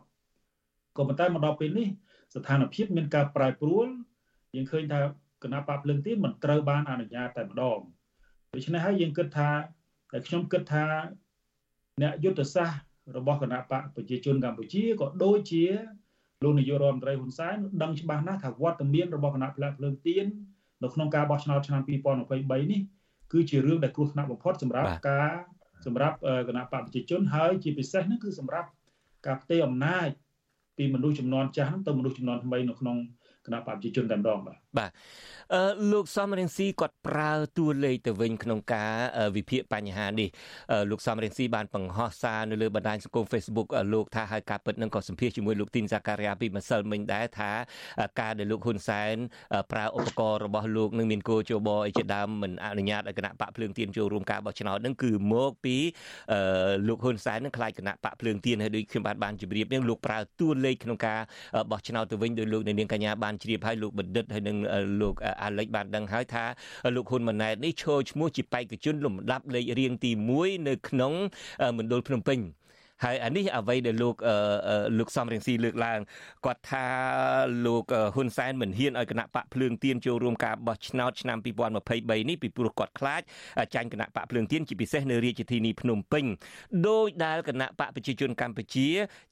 ក៏ប៉ុន្តែមកដល់ពេលនេះស្ថានភាពមានការប្រែប្រួលយើងឃើញថា គណៈបកភ្លើងទៀនមិនត្រូវបានអនុញ្ញាតតែម្ដងដូច្នេះហើយយើងគិតថាតែខ្ញុំគិតថាអ្នកយុទ្ធសាស្ត្ររបស់គណៈបកប្រជាជនកម្ពុជាក៏ដូចជាលោកនាយករដ្ឋមន្ត្រីហ៊ុនសែនដឹងច្បាស់ណាស់ថាវត្តមានរបស់គណៈផ្លាកភ្លើងទៀននៅក្នុងការបោះឆ្នោតឆ្នាំ2023នេះគឺជារឿងដែលគ្រោះថ្នាក់បំផុតសម្រាប់ការសម្រាប់គណៈបកប្រជាជនហើយជាពិសេសនោះគឺសម្រាប់ការផ្ទេរអំណាចពីមនុស្សចំនួនចាស់ទៅមនុស្សចំនួនថ្មីនៅក្នុងគណៈបព្វជិជនតែម្ដងបាទបាទអឺលោកសំរៀងស៊ីគាត់ប្រើតួលេខទៅវិញក្នុងការវិភាគបញ្ហានេះលោកសំរៀងស៊ីបានបង្ហោះសារនៅលើបណ្ដាញសង្គម Facebook លោកថាហើយការពិតនឹងក៏សម្ភាសជាមួយលោកទីនសាការីយ៉ាពីម្សិលមិញដែរថាការដែលលោកហ៊ុនសែនប្រើឧបករណ៍របស់លោកនឹងមានគោជបអីជាដើមមិនអនុញ្ញាតឲ្យគណៈបកភ្លើងទៀនចូលរួមការបោះឆ្នោតនឹងគឺមកពីលោកហ៊ុនសែននឹងខ្លាចគណៈបកភ្លើងទៀនហើយដូចខ្ញុំបានបានជម្រាបនឹងលោកប្រើតួលេខក្នុងការបោះឆ្នោតទៅវិញដោយលោកនាងកញ្ញាបានជ្រាបហើយលោកបណ្ឌិតហើយនិងលោកអាលិចបានដឹងហើយថាលោកហ៊ុនម៉ាណែតនេះឈរឈ្មោះជាបេក្ខជនលំដាប់លេខរៀងទី1នៅក្នុងមណ្ឌលភ្នំពេញ ហើយអានេះអ្វីដែលលោកលោកសំរងស៊ីលើកឡើងគាត់ថាលោកហ៊ុនសែនមិនហ៊ានឲ្យគណៈបកភ្លើងទៀនចូលរួមការបោះឆ្នោតឆ្នាំ2023នេះពីព្រោះគាត់ខ្លាចចាញ់គណៈបកភ្លើងទៀនជាពិសេសនៅរាជធានីភ្នំពេញដោយដែលគណៈបកប្រជាជនកម្ពុជា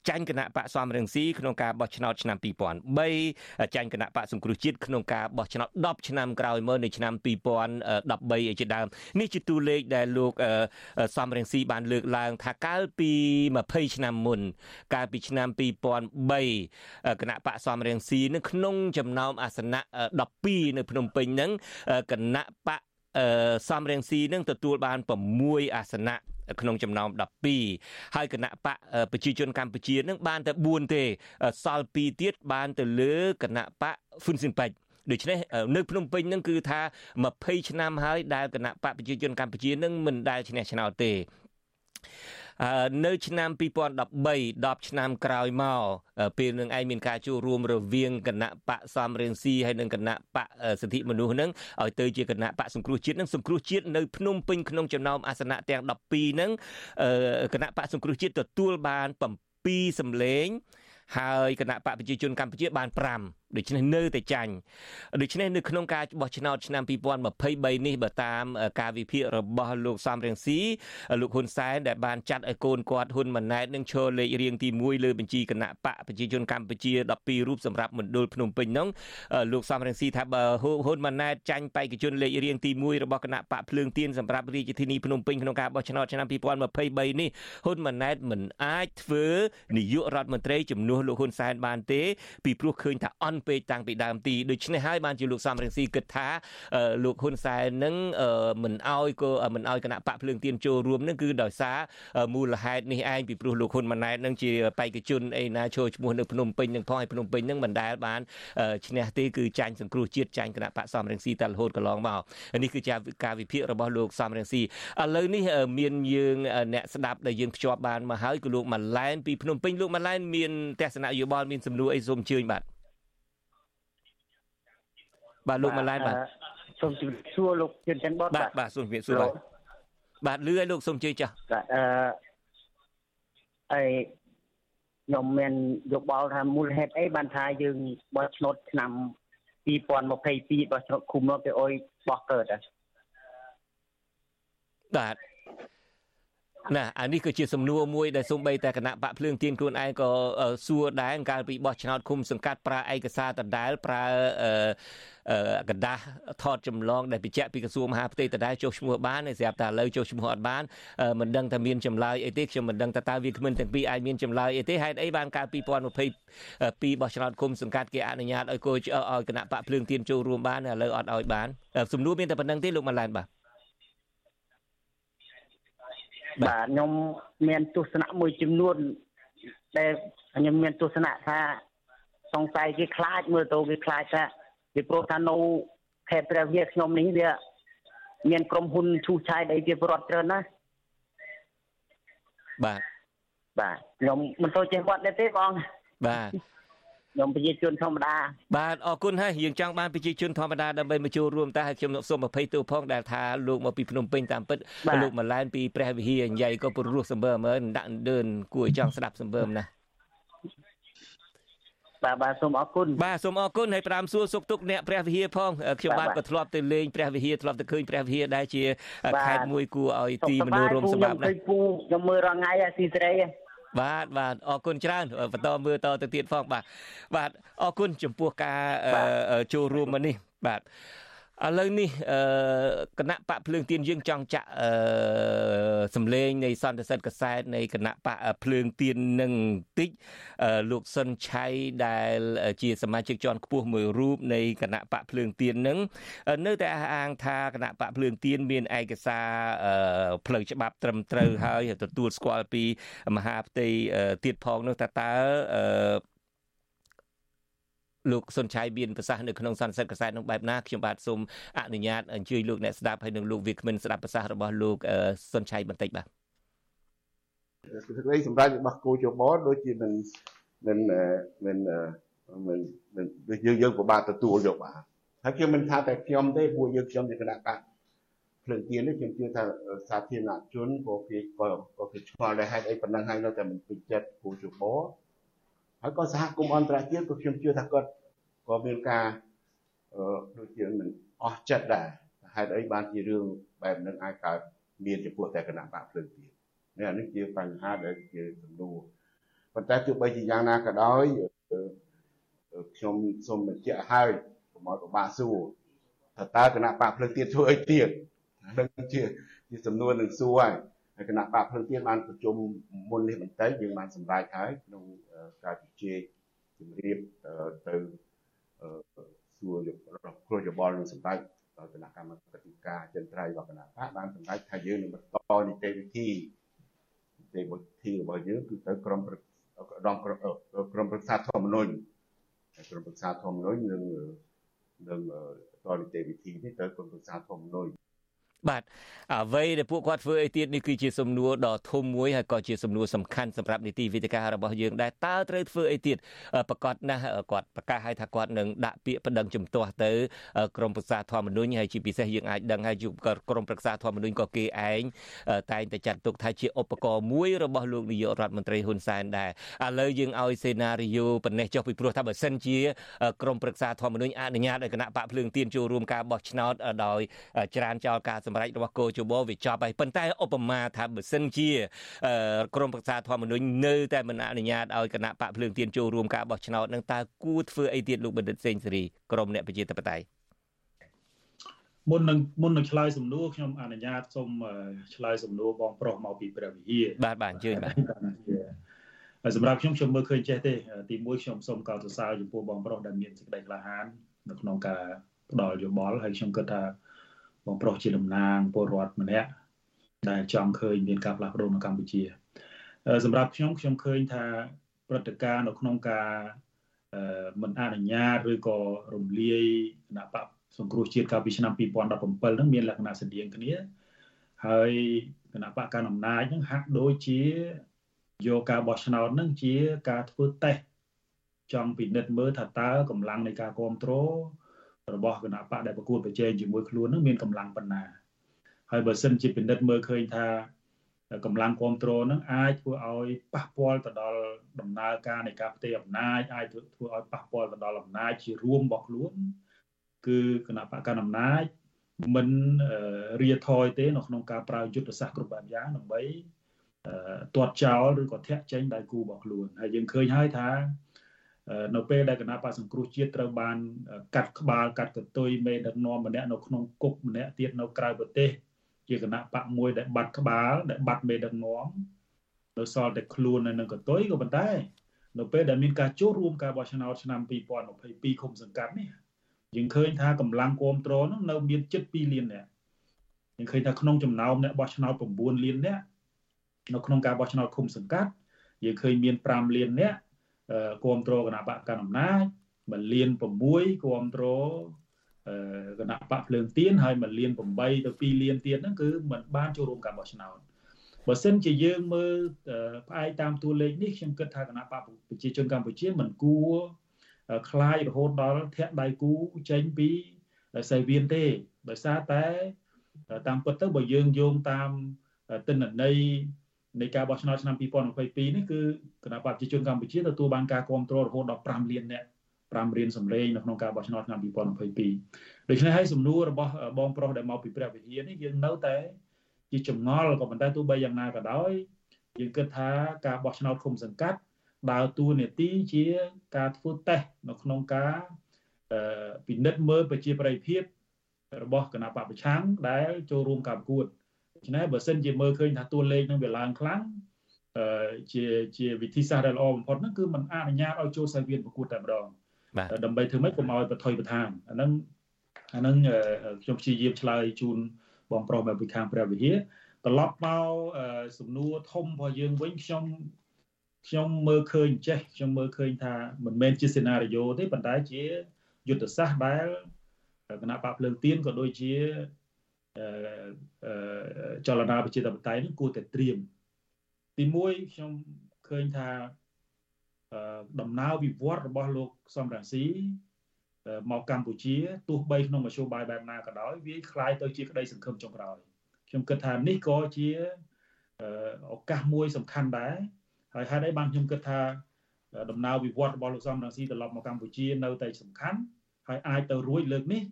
ចាញ់គណៈបកសំរងស៊ីក្នុងការបោះឆ្នោតឆ្នាំ2003ចាញ់គណៈបកសង្គ្រោះជាតិក្នុងការបោះឆ្នោត10ឆ្នាំក្រោយមកនៅឆ្នាំ2013ឯជាដើមនេះជាតួលេខដែលលោកសំរងស៊ីបានលើកឡើងថាកាលពី20ឆ្នាំមុន កាលពីឆ្នាំ2003គណៈបកសំរៀងស៊ីនឹងក្នុងចំណោមអាសនៈ12នៅភ្នំពេញហ្នឹងគណៈបកសំរៀងស៊ីនឹងទទួលបាន6អាសនៈក្នុងចំណោម12ហើយគណៈបកប្រជាជនកម្ពុជានឹងបានតែ4ទេសល់2ទៀតបានទៅលើគណៈបកហ្វុនស៊ីនប៉ិចដូច្នេះនៅភ្នំពេញនឹងគឺថា20ឆ្នាំហើយដែលគណៈបកប្រជាជនកម្ពុជានឹងមិនដែលឈ្នះឆ្នោតទេ នៅឆ្នាំ2013 10ឆ្នាំក្រោយមកពេលនឹងឯងមានការចូលរួមរវាងគណៈបកសំរៀងស៊ីហើយនិងគណៈបកសិទ្ធិមនុស្សនឹងឲ្យទៅជាគណៈបកសង្គ្រោះជាតិនឹងសង្គ្រោះជាតិនៅភ្នំពេញក្នុងចំណោមអាសនៈទាំង12នឹងគណៈបកសង្គ្រោះជាតិទទួលបាន7សម្លេងហើយគណៈបកប្រជាជនកម្ពុជាបាន5 ដូច្នេះនៅតែចាញ់ដូច្នេះនៅក្នុងការបោះឆ្នោតឆ្នាំ2023នេះបើតាមការវិភាគរបស់លោកសំរងស៊ីលោកហ៊ុនសែនដែលបានចាត់ឲ្យកូនគាត់ហ៊ុនម៉ាណែតនឹងឈរលេខរៀងទី1លើបញ្ជីគណៈបកប្រជាជនកម្ពុជា12រូបសម្រាប់មណ្ឌលភ្នំពេញនោះលោកសំរងស៊ីថាបើហ៊ុនម៉ាណែតចាញ់បេក្ខជនលេខរៀងទី1របស់គណៈបកភ្លើងទៀនសម្រាប់រាជធានីភ្នំពេញក្នុងការបោះឆ្នោតឆ្នាំ2023នេះហ៊ុនម៉ាណែតមិនអាចធ្វើនាយករដ្ឋមន្ត្រីជំនួសលោកហ៊ុនសែនបានទេពីព្រោះឃើញថាអន់ពេកតាំងពីដើមទីដូច្នេះហើយបានជាលោកសំរងស៊ីគិតថាលោកហ៊ុនសែននឹងមិនអោយក៏មិនអោយគណៈបកភ្លើងទៀនចូលរួមនឹងគឺដោយសារមូលហេតុនេះឯងពីព្រោះលោកហ៊ុនម៉ាណែតនឹងជាបេក្ខជនអីណាចូលឈ្មោះនៅភ្នំពេញនឹងផងឲ្យភ្នំពេញនឹងមិនដែលបានឈ្នះទេគឺចាញ់សង្គ្រោះជាតិចាញ់គណៈបកសំរងស៊ីតែរហូតកន្លងមកនេះគឺជាការវិភាគរបស់លោកសំរងស៊ីឥឡូវនេះមានយើងអ្នកស្ដាប់ដែលយើងភ្ជាប់បានមកហើយគឺលោកម៉ាឡែនពីភ្នំពេញលោកម៉ាឡែនមានទស្សនៈយោបល់មានសំណួរអីសូមអញ្ជើញបាទ បាទលោកម៉ាឡែនបាទសូមជម្រាបសួរលោកជឿនច័ន្ទបតបាទបាទសូមជម្រាបសួរបាទបាទលឺឲ្យលោកសូមជឿចាស់បាទអឺអីខ្ញុំមានយោបល់ថាមូលហេតុអីបានថាយើងបោះឆ្នោតឆ្នាំ2022បោះឆ្នោតឃុំនោះគេអុយបោះកើតហ៎បាទ ណាអានេះគឺជាសំណួរមួយដែលសូម្បីតែគណៈបកភ្លើងទៀនខ្លួនឯងក៏សួរដែរកាលពីបោះឆ្នោតឃុំសង្កាត់ប្រើឯកសារដដែលប្រើកដាស់ថតចម្លងដែលបញ្ជាក់ពីក្រសួងមហាផ្ទៃដដែលចុះឈ្មោះបានហើយស្រាប់តែឥឡូវចុះឈ្មោះអត់បានមិនដឹងថាមានចម្លើយអីទេខ្ញុំមិនដឹងថាតើវាគ្មិនទាំងពីរអាចមានចម្លើយអីទេហេតុអីបានកាល2022បោះឆ្នោតឃុំសង្កាត់គេអនុញ្ញាតឲ្យគោឲ្យគណៈបកភ្លើងទៀនចូលរួមបានឥឡូវអត់ឲ្យបានសំណួរមានតែប៉ុណ្្នឹងទេលោកម៉ាឡែនបាទ បាទខ្ញុំមានទស្សនៈមួយចំនួនដែលខ្ញុំមានទស្សនៈថាសង្ស័យគេខ្លាចមើលទៅគេខ្លាចថាពីព្រោះថានៅខេត្តព្រះវិហារខ្ញុំនេះវាមានក្រុមហ៊ុនឈូសឆាយដីជាប្រវត្តិច្រើនណាស់បាទបាទខ្ញុំមិនទៅចេះវត្តទេបងបាទ ខ្ញុំប្រជាជនធម្មតាបាទអរគុណហើយយើងចង់បានប្រជាជនធម្មតាដើម្បីមកចូលរួមតែខ្ញុំសូមអភ័យទោសផងដែលថាលោកមកពីភ្នំពេញតាមពិតលោកមកឡែនពីព្រះវិហារញ៉ៃក៏ព្រោះសម្បើមើលដាក់ដឿនគួរឲ្យចង់ស្ដាប់សម្បើមណាស់បាទបាទសូមអរគុណបាទសូមអរគុណហើយប្រាំសួរសុខទុក្ខអ្នកព្រះវិហារផងខ្ញុំបាទក៏ធ្លាប់ទៅលេងព្រះវិហារធ្លាប់ទៅឃើញព្រះវិហារដែលជាខេត្តមួយគួរឲ្យទីមនោរម្យសម្រាប់ណាស់ខ្ញុំមើលរាល់ថ្ងៃអាស៊ីសេរី បាទបាទអរគុណច្រើនបន្តមើលតទៅទៀតផងបាទបាទអរគុណចំពោះការចូលរួមមកនេះបាទ ឥឡូវនេះគណៈបកភ្លើងទៀនយើងចង់ចាក់សម្លេងនៃសន្និសិទកសែតនៃគណៈបកភ្លើងទៀននឹងតិចលោកសុនឆៃដែលជាសមាជិកជាន់ខ្ពស់មួយរូបនៃគណៈបកភ្លើងទៀននឹងនៅតែអះអាងថាគណៈបកភ្លើងទៀនមានឯកសារផ្លូវច្បាប់ត្រឹមត្រូវហើយទទួលស្គាល់ពីមហាផ្ទៃទៀតផងនោះតើតើ លោកសុនឆៃមានប្រសាសន៍នៅក្នុងសន្និសីទកសែតនោះបែបណាខ្ញុំបាទសូមអនុញ្ញាតអញ្ជើញលោកអ្នកស្ដាប់ហើយនឹងលោកវាគ្មិនស្ដាប់ប្រសាសន៍របស់លោកសុនឆៃបន្តិចបាទសេចក្តីសម្រេចរបស់គូជបដូចជាមិនមិនមិនមិនមិនយើងយើងពិបាកទទួលយកបានហើយខ្ញុំមិនថាតែខ្ញុំទេពួកយើងខ្ញុំជាគណៈបកភ្លើងទៀននេះខ្ញុំជឿថាសាធារណជនក៏គេក៏ក៏គេឆ្ងល់ដែរហេតុអីប៉ុណ្ណឹងហើយនៅតែមិនពេញចិត្តគូជប ហើយក៏សហគមន៍អន្តរជាតិក៏ខ្ញុំជឿថាគាត់ក៏មានការអឺដូចជាមិនអស់ចិត្តដែរហេតុអីបានជារឿងបែបហ្នឹងអាចកើតមានចំពោះតែគណៈបកភ្លើងទៀននេះអានេះជាបញ្ហាដែលជាសំណួរប៉ុន្តែទោះបីជាយ៉ាងណាក៏ដោយខ្ញុំសូមបញ្ជាក់ហើយកុំឲ្យពិបាកសួរថាតើគណៈបកភ្លើងទៀនធ្វើអីទៀតនឹងជាជាសំណួរនឹងសួរហើយ ហើយគណៈបកភ្លើងទៀនបានប្រជុំមុននេះបន្តិចយើងបានសម្រេចហើយក្នុងការជជែកជំរាបទៅសួរគ្រោះយោបល់នឹងសម្រេចដល់គណៈកម្មាធិការចិនត្រៃរបស់គណៈបកបានសម្រេចថាយើងនឹងបន្តនីតិវិធីនីតិវិធីរបស់យើងគឺទៅក្រុមក្រុមក្រុមប្រឹក្សាធម្មនុញ្ញក្រុមប្រឹក្សាធម្មនុញ្ញនឹងនឹងតនីតិវិធីនេះទៅក្រុមប្រឹក្សាធម្មនុញ្ញ បាទអ្វីដែលពួកគាត់ធ្វើអីទៀតនេះគឺជាសំណួរដ៏ធំមួយហើយក៏ជាសំណួរសំខាន់សម្រាប់នីតិវិទ្យារបស់យើងដែរតើត្រូវធ្វើអីទៀតប្រកាសណាស់គាត់ប្រកាសឲ្យថាគាត់នឹងដាក់ពាក្យប្តឹងជំទាស់ទៅក្រមប្រឹក្សាធម្មនុញ្ញហើយជាពិសេសយើងអាចដឹងហើយក្រមប្រឹក្សាធម្មនុញ្ញក៏គេឯងតែងតែចាត់ទុកថាជាឧបករណ៍មួយរបស់លោកនាយករដ្ឋមន្ត្រីហ៊ុនសែនដែរឥឡូវយើងឲ្យសេណារីយ៉ូប៉ុណ្ណេះចុះពីព្រោះថាបើសិនជាក្រមប្រឹក្សាធម្មនុញ្ញអនុញ្ញាតឲ្យគណៈបកភ្លើងទៀនចូលរួមការបោះឆ្នោតដោយច្រានចោលការសម្រេចរបស់គោជបវាចប់ហើយប៉ុន្តែឧបមាថាបើសិនជាក្រមប្រឹក្សាធម្មនុញ្ញនៅតែមិនអនុញ្ញាតឲ្យគណៈបកភ្លើងទៀនចូលរួមការបោះឆ្នោតនឹងតើគួរធ្វើអីទៀតលោកបណ្ឌិតសេងសេរីក្រមអ្នកប្រជាធិបតេយ្យមុននឹងមុននឹងឆ្លើយសំណួរខ្ញុំអនុញ្ញាតសូមឆ្លើយសំណួរបងប្រុសមកពីព្រះវិហារបាទបាទអញ្ជើញបាទហើយសម្រាប់ខ្ញុំខ្ញុំមើលឃើញចេះទេទីមួយខ្ញុំសូមកោតសរសើរចំពោះបងប្រុសដែលមានសេចក្តីក្លាហាននៅក្នុងការផ្ដល់យោបល់ហើយខ្ញុំគិតថា បងប្រុសជាតំណាងពលរដ្ឋម្នាក់ដែលចង់ឃើញមានការផ្លាស់ប្ដូរនៅកម្ពុជាសម្រាប់ខ្ញុំខ្ញុំឃើញថាព្រឹត្តិការណ៍នៅក្នុងការមិនអនុញ្ញាតឬក៏រំលាយគណៈបកសង្គ្រោះជាតិកាលពីឆ្នាំ2017ហ្នឹងមានលក្ខណៈស្តៀងគ្នាហើយគណៈបកកណ្ដាលអំណាចហ្នឹងហាក់ដូចជាយកការបោះឆ្នោតហ្នឹងជាការធ្វើតេស្តចង់ពិនិត្យមើលថាតើកម្លាំងនៃការគ្រប់គ្រង របស់គណៈបកដែលប្រកួតប្រជែងជាមួយខ្លួននឹងមានកម្លាំងប៉ុណ្ណាហើយបើសិនជាពិនិត្យមើលឃើញថាកម្លាំងគ្រប់គ្រងនឹងអាចធ្វើឲ្យប៉ះពាល់ទៅដល់ដំណើរការនៃការផ្ទេរអំណាចអាចធ្វើឲ្យប៉ះពាល់ទៅដល់អំណាចជារួមរបស់ខ្លួនគឺគណៈបកកណ្ដាលអំណាចមិនរាថយទេនៅក្នុងការប្រើយុទ្ធសាស្ត្រគ្រប់បែបយ៉ាងដើម្បីទាត់ចោលឬក៏ធាក់ចេញដៃគូរបស់ខ្លួនហើយយើងឃើញហើយថា នៅពេលដែលគណៈបកសង្គ្រោះជាតិត្រូវបានកាត់ក្បាលកាត់កតុយមេដឹកនាំម្នាក់នៅក្នុងគុកម្នាក់ទៀតនៅក្រៅប្រទេស ជាគណៈបកមួយដែលបាត់ក្បាលដែលបាត់មេដឹកនាំនៅសល់តែខ្លួននៅនឹងកតុយក៏ប៉ុន្តែនៅពេលដែលមានការចូលរួមការបោះឆ្នោតឆ្នាំ2022ឃុំសង្កាត់នេះយើងឃើញថាកម្លាំងគ្រប់គ្រងនៅមានជិត2លាននាក់យើងឃើញថាក្នុងចំណោមអ្នកបោះឆ្នោត9លាននាក់នៅក្នុងការបោះឆ្នោតឃុំសង្កាត់យើងឃើញមាន5លាននាក់ គ្រប់គ្រងគណៈបកកណ្ដាលអំណាច1លាន6គ្រប់គ្រងគណៈបកភ្លើងទៀនហើយ1លាន8ទៅ2លានទៀតហ្នឹងគឺมันបានចូលរួមការបោះឆ្នោតបើសិនជាយើងមើលផ្អែកតាមតួលេខនេះខ្ញុំគិតថាគណៈបកប្រជាជនកម្ពុជាមិនគួរคลายរហូតដល់ធាក់ដៃគូចេញពីសេវៀនទេដោយសារតែតាមពិតទៅបើយើងយោងតាមទិន្នន័យ នៃការបោះឆ្នោតឆ្នាំ2022នេះគឺគណៈបព្វជិជនកម្ពុជាទទួលបានការគ្រប់គ្រងរហូតដល់5លាននាក់5រៀនសម្លេងនៅក្នុងការបោះឆ្នោតឆ្នាំ2022ដូច្នេះហើយសំណួររបស់បងប្រុសដែលមកពីព្រះវិហារនេះយើងនៅតែជាចម្ងល់ក៏ប៉ុន្តែទោះបីយ៉ាងណាក៏ដោយយើងគិតថាការបោះឆ្នោតឃុំសង្កាត់ដើរតួនាទីជាការធ្វើតេស្តនៅក្នុងការពិនិត្យមើលប្រជាប្រិយភាពរបស់គណៈបព្វប្រឆាំងដែលចូលរួមការប្រកួតដូ ច្នេះបើសិនជាមើលឃើញថាតួលេខនឹងវាឡើងខ្លាំងអឺជាជាវិធីសាស្ត្រដែលល្អបំផុតហ្នឹងគឺมันអនុញ្ញាតឲ្យចូលសាវៀនប្រកួតតែម្ដងដើម្បីធ្វើម៉េចកុំឲ្យបថុយបន្ថានអាហ្នឹងអាហ្នឹងខ្ញុំព្យាយាមឆ្លើយជូនបងប្រុសមកពីខាងព្រះវិហារត្រឡប់មកសំណួរធំរបស់យើងវិញខ្ញុំខ្ញុំមើលឃើញចេះខ្ញុំមើលឃើញថាមិនមែនជាសេណារីយ៉ូទេប៉ុន្តែជាយុទ្ធសាស្ត្រដែលគណៈបកភ្លើងទៀនក៏ដូចជា ចលនាប្រជាធិបតេយ្យនេះគួរតែត្រៀមទី1ខ្ញុំឃើញថា ដំណើរវិវត្តរបស់លោកសំរងស៊ីមកកម្ពុជាទោះបីក្នុងមធ្យោបាយបែបណាក៏ដោយវាคล้ายទៅជាក្តីសង្ឃឹមចុងក្រោយខ្ញុំគិតថានេះក៏ជាឱកាសមួយសំខាន់ដែរហើយហេតុអីបានខ្ញុំគិតថាដំណើរវិវត្តរបស់លោកសំរងស៊ីត្រឡប់មកកម្ពុជានៅតែសំខាន់ហើយអាចទៅរួចលើកនេះ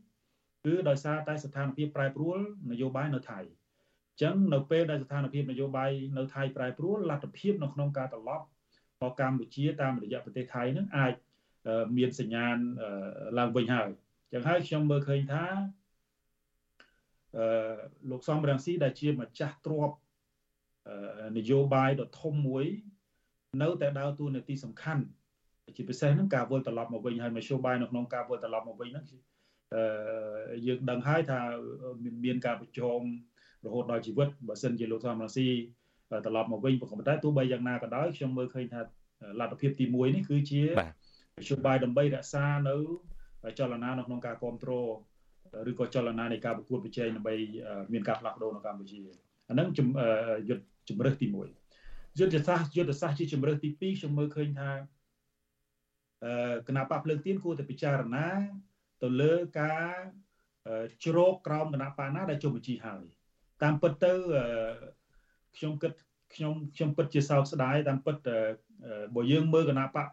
គឺដោយសារតែស្ថានភាពប្រែប្រួលនយោបាយនៅថៃអញ្ចឹងនៅពេលដែលស្ថានភាពនយោបាយនៅថៃប្រែប្រួលលទ្ធភាពនៅក្នុងការត្រឡប់មកកម្ពុជាតាមរយៈប្រទេសថៃនឹងអាចមានសញ្ញាណឡើងវិញហើយអញ្ចឹងហើយខ្ញុំមើលឃើញថាអឺលោកសំរងស៊ីដែលជាម្ចាស់ទ្របនយោបាយដ៏ធំមួយ នៅតែដើរតួនាទីសំខាន់ជាពិសេសហ្នឹងការវិលត្រឡប់មកវិញហើយមធ្យោបាយនៅក្នុងការវិលត្រឡប់មកវិញហ្នឹងអឺ យើងដឹងហើយថាមានការប្រជុំរហូតដល់ជីវិតបើសិនជាលោកសំរងស៊ីត្រឡប់មកវិញប៉ុន្តែទោះបីយ៉ាងណាក៏ដោយខ្ញុំមើលឃើញថាលទ្ធភាពទី1នេះគឺជាមធ្យោបាយដើម្បីរក្សានៅចលនានៅក្នុងការគ្រប់គ្រងឬក៏ចលនានៃការប្រកួតប្រជែងដើម្បីមានការផ្លាស់ប្ដូរនៅកម្ពុជាអាហ្នឹងយុទ្ធជំរើសទី1យុទ្ធសាស្ត្រយុទ្ធសាស្ត្រជាជំរើសទី2ខ្ញុំមើលឃើញថាអឺគណៈបកភ្លើងទៀនគួរតែពិចារណា ទៅលើការជ្រោកក្រោមគណៈបកណាដែលចុះបញ្ជីហើយ តាមពិតទៅខ្ញុំគិតខ្ញុំខ្ញុំពិតជាសោកស្ដាយតាមពិតបើយើងមើលគណៈបក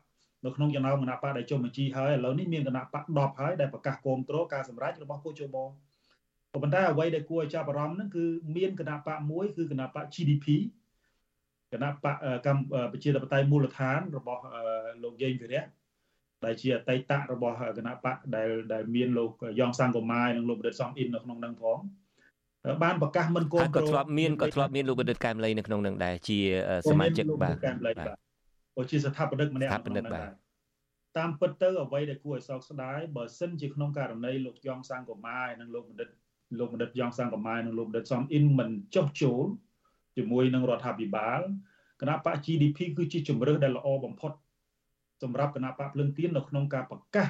នៅក្នុងចំណោមគណៈបកដែលចុះបញ្ជីហើយឥឡូវនេះមានគណៈបក10ហើយដែលប្រកាសគ្រប់គ្រងការសម្រេចរបស់គូជបក៏ប៉ុន្តែអ្វីដែលគួរឲ្យចាប់អារម្មណ៍ហ្នឹងគឺមានគណៈបកមួយគឺគណៈបក GDP គណៈបកកម្ពុជាប្រជាធិបតេយ្យមូលដ្ឋានរបស់លោកយេងវិរៈ ដែលជាអតីតរបស់គណៈបកដែលដែលមានលោកយ៉ងសង្គមាយនិងលោកបណ្ឌិតសំអ៊ិននៅក្នុងនឹងផងបានប្រកាសមិនគ្រប់គ្រងក៏ធ្លាប់មានក៏ធ្លាប់មានលោកបណ្ឌិតកែមលីនៅក្នុងនឹងដែរជាសមាជិកបាទក៏ជាស្ថាបនិកម្នាក់ក្នុងនឹងដែរតាមពិតទៅអ្វីដែលគួរឲ្យសោកស្ដាយបើសិនជាក្នុងករណីលោកយ៉ងសង្គមាយនិងលោកបណ្ឌិតលោកបណ្ឌិតយ៉ងសង្គមាយនិងលោកបណ្ឌិតសំអ៊ិនមិនចុះចូលជាមួយនឹងរដ្ឋាភិបាលគណៈបក GDP គឺជាជំរើសដែលល្អបំផុត សម្រាប់គណៈបកភ្លឹងទៀននៅក្នុងការប្រកាស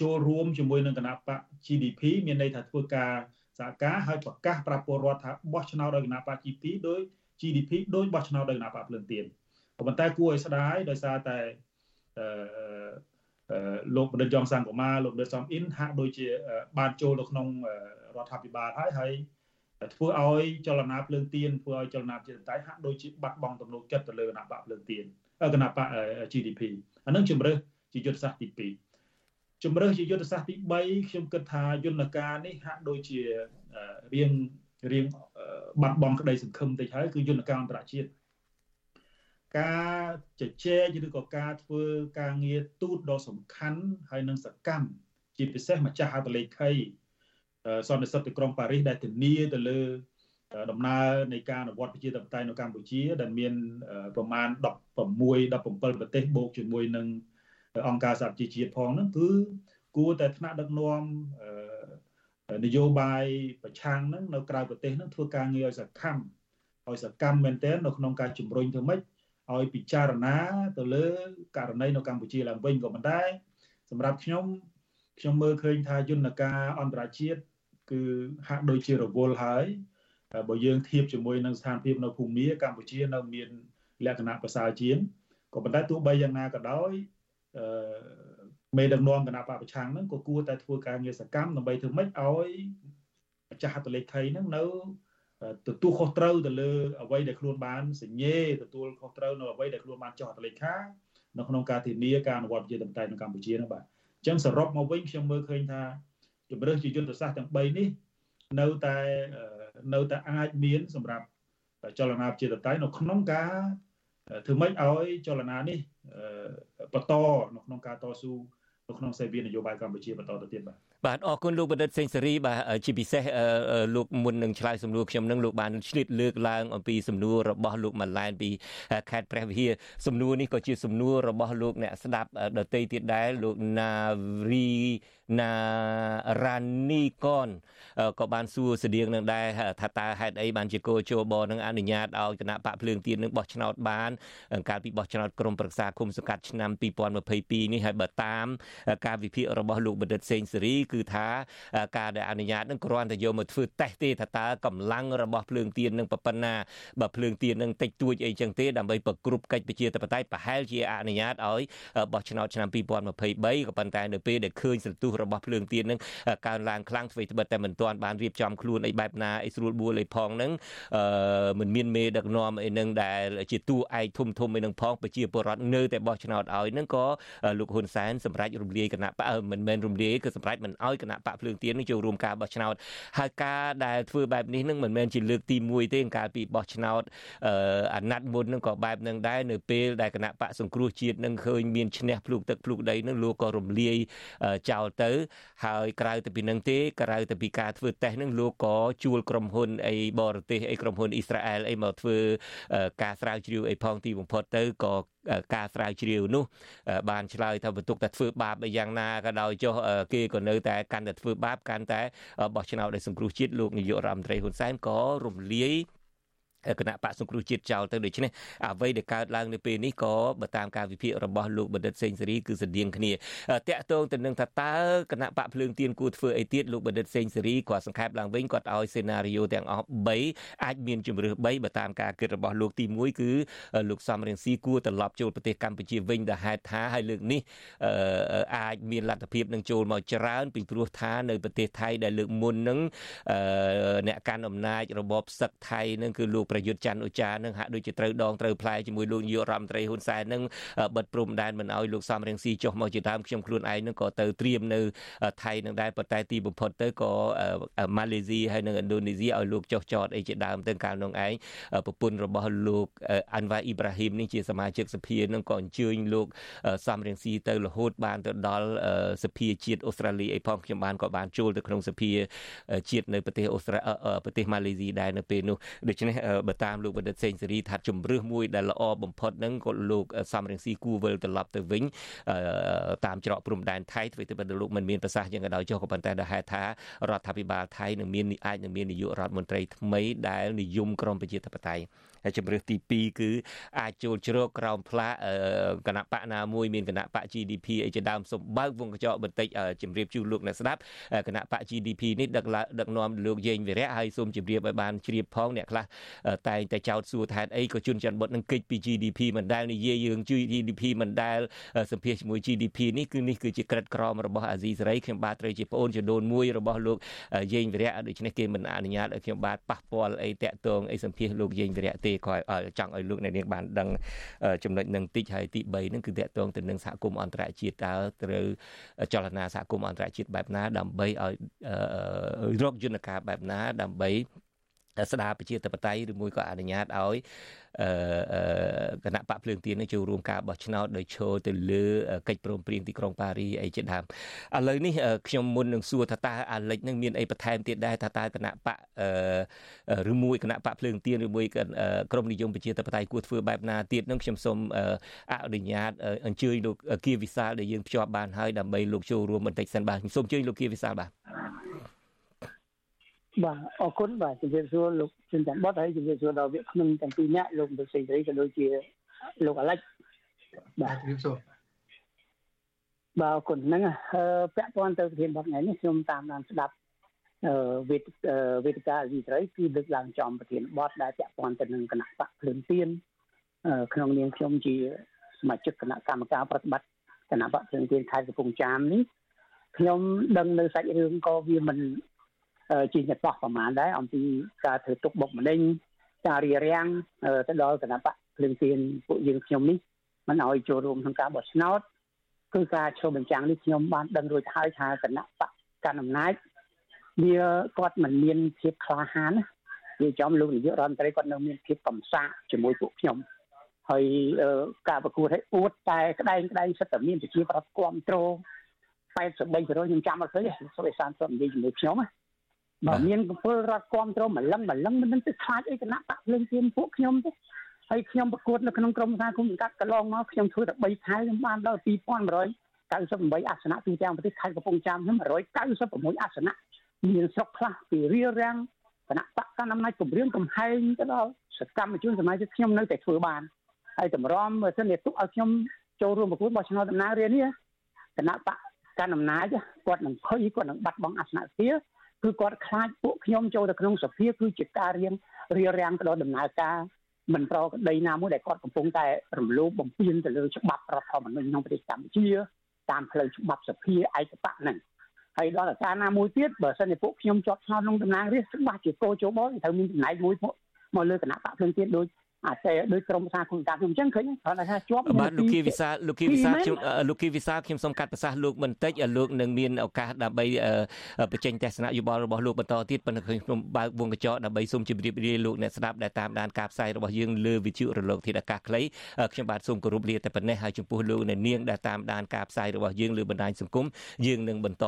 ចូលរួមជាមួយនឹងគណៈបក GDP មានន័យថាធ្វើការសហការហើយប្រកាសប្រាប់ពលរដ្ឋថាបោះឆ្នោតដោយគណៈបក GDP ដោយ GDP ដោយបោះឆ្នោតដោយគណៈបកភ្លឹងទៀនប៉ុន្តែគួរឲ្យស្ដាយដោយសារតែអឺលោកបណ្ឌិតយ៉ងសាំងកូម៉ាលោកបណ្ឌិតសំអ៊ិនហាក់ដូចជាបានចូលទៅក្នុងរដ្ឋាភិបាលហើយហើយធ្វើឲ្យចលនាភ្លើងទៀនធ្វើឲ្យចលនាជាតិតៃហាក់ដូចជាបាត់បង់ទំនុកចិត្តទៅលើគណៈបកភ្លើងទៀន គណៈបក GDP អានឹងជំរើសជាយុទ្ធសាស្ត្រទី2ជំរើសជាយុទ្ធសាស្ត្រទី3ខ្ញុំគិតថាយន្តការនេះហាក់ដូចជារៀងរៀងបាត់បង់ក្តីសង្ឃឹមតិចហើយគឺយន្តការអន្តរជាតិការជជែកឬក៏ការធ្វើការងារទូតដ៏សំខាន់ហើយនឹងសកម្មជាពិសេសម្ចាស់ហត្ថលេខីសន្និសីទទីក្រុងប៉ារីសដែលធានាទៅលើ ដំណើរនៃការអនុវត្តប្រជាធិបតេយ្យនៅកម្ពុជា ដែលមានប្រមាណ16 17ប្រទេសបូកជាមួយនឹងអង្គការសហជីវជាតិផងហ្នឹងគឺគួរតែថ្នាក់ដឹកនាំនយោបាយប្រឆាំងហ្នឹងនៅក្រៅប្រទេសហ្នឹងធ្វើការងារឲ្យសកម្មឲ្យសកម្មមែនទែននៅក្នុងការជំរុញធ្វើម៉េចឲ្យពិចារណាទៅលើករណីនៅកម្ពុជាឡើងវិញក៏ប៉ុន្តែសម្រាប់ខ្ញុំខ្ញុំមើលឃើញថាយន្តការអន្តរជាតិគឺហាក់ដូចជារវល់ហើយ បើយើងធៀបជាមួយនឹងស្ថានភាពនៅភូមាកម្ពុជានៅមានលក្ខណៈប្រសើរជាងក៏ប៉ុន្តែទោះបីយ៉ាងណាក៏ដោយអឺមេដឹកនាំគណៈបពប្រឆាំងហ្នឹងក៏គួរតែធ្វើការងារសកម្មដើម្បីធ្វើម៉េចឲ្យម្ចាស់ហត្ថលេខីហ្នឹងនៅទទួលខុសត្រូវទៅលើអ្វីដែលខ្លួនបានសញ្ញេទទួលខុសត្រូវនៅអ្វីដែលខ្លួនបានចុះហត្ថលេខានៅក្នុងការធានាការអនុវត្តប្រជាធិបតេយ្យនៅកម្ពុជានោះបាទអញ្ចឹងសរុបមកវិញខ្ញុំមើលឃើញថាជំរើសជាយុទ្ធសាស្ត្រទាំង3នេះនៅតែ នៅតែអាចមានសម្រាប់ចលនាប្រជាធិបតេយ្យនៅក្នុងការធ្វើម៉េចឲ្យចលនានេះបន្តនៅក្នុងការតស៊ូនៅក្នុងសេវានយោបាយកម្ពុជាបន្តទៅទៀតបាទបាទអរគុណលោកបណ្ឌិតសេងសេរីបាទជាពិសេសលោកមុននឹងឆ្លើយសំណួរខ្ញុំនឹងលោកបានឆ្លៀតលើកឡើងអំពីសំណួររបស់លោកម៉ាឡែនពីខេត្តព្រះវិហារសំណួរនេះក៏ជាសំណួររបស់លោកអ្នកស្ដាប់ដតីទៀតដែរលោកណារី ណារ៉ានីកនក៏បានសួរស្តៀងនឹងដែរថាតើហេតុអីបានជាគោជបនឹងអនុញ្ញាតឲ្យគណៈបកភ្លើងទៀននឹងបោះឆ្នោតបានកាលពីបោះឆ្នោតក្រុមប្រឹក្សាគុំសង្កាត់ឆ្នាំ2022នេះហើយបើតាមការវិភាគរបស់លោកបណ្ឌិតសេងសេរីគឺថាការដែលអនុញ្ញាតនឹងគ្រាន់តែយកមកធ្វើតេស្តទេថាតើកម្លាំងរបស់ភ្លើងទៀននឹងប៉ុណ្ណាបើភ្លើងទៀននឹងតិចតួចអីចឹងទេដើម្បីប្រគ្រប់កិច្ចប្រជាធិបតេយ្យប្រហែលជាអនុញ្ញាតឲ្យបោះឆ្នោតឆ្នាំ2023ក៏ប៉ុន្តែនៅពេលដែលឃើញសន្ទុះរបស់ភ្លើងទៀននឹងកើនឡើងខ្លាំងធ្វើត្បិតតែមិនទាន់បានរៀបចំខ្លួនអីបែបណាអីស្រួលបួលអីផងនឹងអឺមិនមានមេដឹកនាំអីនឹងដែលជាតួឯកធំធំអីនឹងផងប្រជាពលរដ្ឋនៅតែបោះឆ្នោតឲ្យនឹងក៏លោកហ៊ុនសែនសម្រាប់រំលាយគណៈបកមិនមែនរំលាយគឺសម្រាប់មិនឲ្យគណៈបកភ្លើងទៀននឹងចូលរួមការបោះឆ្នោតហើយការដែលធ្វើបែបនេះនឹងមិនមែនជាលើកទី1ទេកាលពីបោះឆ្នោតអាណត្តិមុននឹងក៏បែបនឹងដែរនៅពេលដែលគណៈបកសង្គ្រោះជាតិនឹងឃើញមានឈ្នះភ្លុកទឹកភ្លុកដីនឹងលោកក៏រំលាយចោលទៅហើយក្រៅទៅពីនឹងទេក្រៅទៅពីការធ្វើតេស្តនឹងលោកក៏ជួលក្រុមហ៊ុនអីបរទេសអីក្រុមហ៊ុនអ៊ីស្រាអែលអីមកធ្វើការស្រាវជ្រាវអីផងទីបំផុតទៅក៏ការស្រាវជ្រាវនោះបានឆ្លើយថាបន្ទុកតែធ្វើបាបយ៉ាងណាក៏ដោយចុះគេក៏នៅតែកាន់តែធ្វើបាបកាន់តែបោះឆ្នោតដោយសង្គ្រោះជាតិលោកនាយករដ្ឋមន្ត្រីហ៊ុនសែនក៏រំលាយ គណៈបកសង្គ្រោះជាតិចោលទៅដូច្នេះអ្វីដែលកើតឡើងនៅពេលនេះក៏បើតាមការវិភាគរបស់លោកបណ្ឌិតសេងសេរីគឺស្តៀងគ្នាតាក់ទងទៅនឹងថាតើគណៈបកភ្លើងទៀនគួរធ្វើអីទៀតលោកបណ្ឌិតសេងសេរីគាត់សង្ខេបឡើងវិញគាត់ឲ្យសេណារីយ៉ូទាំងអស់3អាចមានជំរឿស3បើតាមការគិតរបស់លោកទី1គឺលោកសំរៀងស៊ីគួរត្រឡប់ចូលប្រទេសកម្ពុជាវិញដែលហេតុថាឲ្យលើកនេះអាចមានលទ្ធភាពនឹងចូលមកច្រើនពីព្រោះថានៅប្រទេសថៃដែលលើកមុននឹងអ្នកកាន់អំណាចរបបសឹកថៃនឹងគឺលោកប្រយុទ្ធច័ន្ទឧចានឹងហាក់ដូចជាត្រូវដងត្រូវផ្លែជាមួយលោកនាយករដ្ឋមន្ត្រីហ៊ុនសែននឹងបិទព្រំដែនមិនឲ្យលោកសំរងស៊ីចុះមកជាដើមខ្ញុំខ្លួនឯងនឹងក៏ទៅត្រៀមនៅថៃនឹងដែរប៉ុន្តែទីបំផុតទៅក៏ម៉ាឡេស៊ីហើយនិងឥណ្ឌូនេស៊ីឲ្យលោកចុះចតអីជាដើមទៅកាលនោះឯងប្រពន្ធរបស់លោកអាន់វ៉ាអ៊ីប្រាហ៊ីមនេះជាសមាជិកសភានឹងក៏អញ្ជើញលោកសំរងស៊ីទៅរហូតបានទៅដល់សភាជាតិអូស្ត្រាលីអីផងខ្ញុំបានក៏បានចូលទៅក្នុងសភាជាតិនៅប្រទេសអូស្ត្រាប្រទេសម៉ាឡេស៊ីដែរនៅពេលនោះដូច្នេះបើតាមលោកបណ្ឌិតសេងសេរីថាជំរឿសមួយដែលល្អបំផុតហ្នឹងក៏លោកសំរងស៊ីគូវិលត្រឡប់ទៅវិញតាមច្រកព្រំដែនថៃធ្វើទៅបើលោកមិនមានប្រសាសន៍យ៉ាងក៏ដោយចុះក៏ប៉ុន្តែដែលហេតុថារដ្ឋាភិបាលថៃនឹងមានអាចនឹងមាននាយករដ្ឋមន្ត្រីថ្មីដែលនិយមក្រមប្រជាធិបតេយ្យហើយ ជំរឿសទី2គឺអាចចូលជ្រកក្រោមផ្លាកគណៈបកណាមួយមានគណៈបក GDP អីជាដើមសម្បើកវងកញ្ចក់បន្តិចជំរាបជូនលោកអ្នកស្ដាប់គណៈបក GDP នេះដឹកដឹកនាំលោកយេងវិរៈហើយសូមជម្រាបឲ្យបានជ្រាបផងអ្នកខ្លះតែងតែចោទសួរថាអីក៏ជនច័ន្ទបុតនឹងកិច្ចពី GDP មិនដែលនិយាយយើងជួយ GDP មិនដែលសម្ភាសជាមួយ GDP នេះគឺនេះគឺជាក្រិតក្រមរបស់អាស៊ីសេរីខ្ញុំបាទត្រូវជាប្អូនចំនួនមួយរបស់លោកយេងវិរៈដូច្នេះគេមិនអនុញ្ញាតឲ្យខ្ញុំបាទប៉ះពាល់អីតាក់ទងអីសម្ភាសលោកយេងវិរៈទេក៏ចង់ឲ្យលោកអ្នកនាងបានដឹងចំណុចនឹងតិចហើយទី3នឹងគឺតាក់ទងទៅនឹងសហគមន៍អន្តរជាតិតើត្រូវចលនាសហគមន៍អន្តរជាតិបែបណា ដើម្បីឲ្យរកយន្តការបែបណាដើម្បីស្ដារប្រជាធិបតេយ្យឬមួយក៏អនុញ្ញាតឲ្យ គណៈបកភ្លើងទៀននេះចូលរួមការបោះឆ្នោតដោយឈរទៅលើកិច្ចព្រមព្រៀងទីក្រុងប៉ារីអីជាដើមឥឡូវនេះខ្ញុំមុននឹងសួរថាតើអាលិចនឹងមានអីបន្ថែមទៀតដែរថាតើគណៈបកឬមួយគណៈបកភ្លើងទៀនឬមួយក្រមនិយមប្រជាធិបតេយ្យគួរធ្វើបែបណាទៀតនឹងខ្ញុំសូមអនុញ្ញាតអញ្ជើញលោកគៀវិសាលដែលយើងភ្ជាប់បានហើយដើម្បីលោកចូលរួមបន្តិចសិនបាទខ្ញុំសូមអញ្ជើញលោកគៀវិសាលបាទ បាទអរគុណបាទជំរាបសួរលោកជិនច័ន្ទបុតហើយជំរាបសួរដល់វាគ្មិនទាំងពីរនាក់លោកលោកសេងរីក៏ដូចជាលោកអាលិចបាទជំរាបសួរបាទអរគុណហ្នឹងពាក់ព័ន្ធទៅប្រធានបទថ្ងៃនេះខ្ញុំតាមដានស្ដាប់វេទវេទិកាអ៊ីស្រាអែលគឺលើកឡើងចំប្រធានបទដែលពាក់ព័ន្ធទៅនឹងគណៈបកភ្លើងទៀនក្នុងនាមខ្ញុំជាសមាជិកគណៈកម្មការប្រតិបត្តិគណៈបកភ្លើងទៀនខេត្តកំពង់ចាមនេះខ្ញុំដឹងនៅសាច់រឿងក៏វាមិន ជាញតោះប្រមាណដែរអំពីការធ្វើទុកបុកម្នេញការរៀបរៀងទៅដល់គណៈបកភ្លើងទៀនពួកយើងខ្ញុំនេះមិនឲ្យចូលរួមក្នុងការបោះឆ្នោតគឺការឆ្លុះបញ្ចាំងនេះខ្ញុំបានដឹងរួចហើយថាគណៈបកកណ្ដាលអំណាចវាគាត់មិនមានភាពក្លាហានណាវាចំលោកនាយករដ្ឋមន្ត្រីគាត់នៅមានភាពកំសាកជាមួយពួកខ្ញុំហើយការប្រកួតឲ្យអួតតែក្តែងក្តែងសិតតែមានប្រជាប្រដ្ឋគ្រប់គ្រង83%ខ្ញុំចាំអត់ឃើញសុខសានសុំនិយាយជាមួយខ្ញុំណា បើមានពលរដ្ឋគ្រប់គ្រងម្លឹងម្លឹងមិនទៅខ្លាចអីគណៈបកភ្លើងទៀនពួកខ្ញុំទេហើយខ្ញុំប្រកួតនៅក្នុងក្រុមសាគុំកាត់កន្លងមកខ្ញុំធ្វើតែ3ខែខ្ញុំបានដល់2100 98អាសនៈទូទាំងប្រទេសខេត្តកំពង់ចាមខ្ញុំ196អាសនៈមានស្រុកខ្លះពីរៀបរៀងគណៈបកកណ្ដាលអំណាចគម្រាមកំហែងទៅដល់សកម្មជនសមាជិកខ្ញុំនៅតែធ្វើបានហើយតម្រាំបើសិនជាទុកឲ្យខ្ញុំចូលរួមប្រកួតបោះឆ្នោតដំណើររានេះគណៈបកកណ្ដាលអំណាចគាត់នឹងភ័យគាត់នឹងបាត់បង់អាសនៈសភា គឺគាត់ខ្លាចពួកខ្ញុំចូលទៅក្នុងសភាគឺជាការរៀងរៀបរៀងទៅដល់ដំណើរការមិនប្រក្រតីណាមួយដែលគាត់កំពុងតែរំលោភបំពានទៅលើច្បាប់រដ្ឋធម្មនុញ្ញក្នុងប្រទេសកម្ពុជាតាមផ្លូវច្បាប់សភាឯកបៈហ្នឹងហើយដល់អាការណាមួយទៀតបើសិនជាពួកខ្ញុំជាប់ឆ្នោតក្នុងតំណាងរាស្ត្រច្បាស់ជាកោជបត្រូវមានចំណាយមួយមកលើគណៈបកភ្លើងទៀតដូច អាចដូចក្រមសាគុណការខ្ញុំអញ្ចឹងឃើញគ្រាន់តែថាជាប់បាទលោកគីវិសាលោកគីវិសាខ្ញុំលោកគីវិសាខ្ញុំសូមកាត់ប្រសាសន៍លោកបន្តិចលោកនឹងមានឱកាសដើម្បីបញ្ចេញទស្សនៈយោបល់របស់លោកបន្តទៀតប៉ុន្តែខ្ញុំបើកវងកញ្ចក់ដើម្បីសូមជម្រាបលាលោកអ្នកស្ដាប់ដែលតាមដានការផ្សាយរបស់យើងលើវិទ្យុរលកធាតុអាកាសខ្លីខ្ញុំបាទសូមគោរពលាតែប៉ុណ្ណេះហើយចំពោះលោកអ្នកនាងដែលតាមដានការផ្សាយរបស់យើងលើបណ្ដាញសង្គមយើងនឹងបន្ត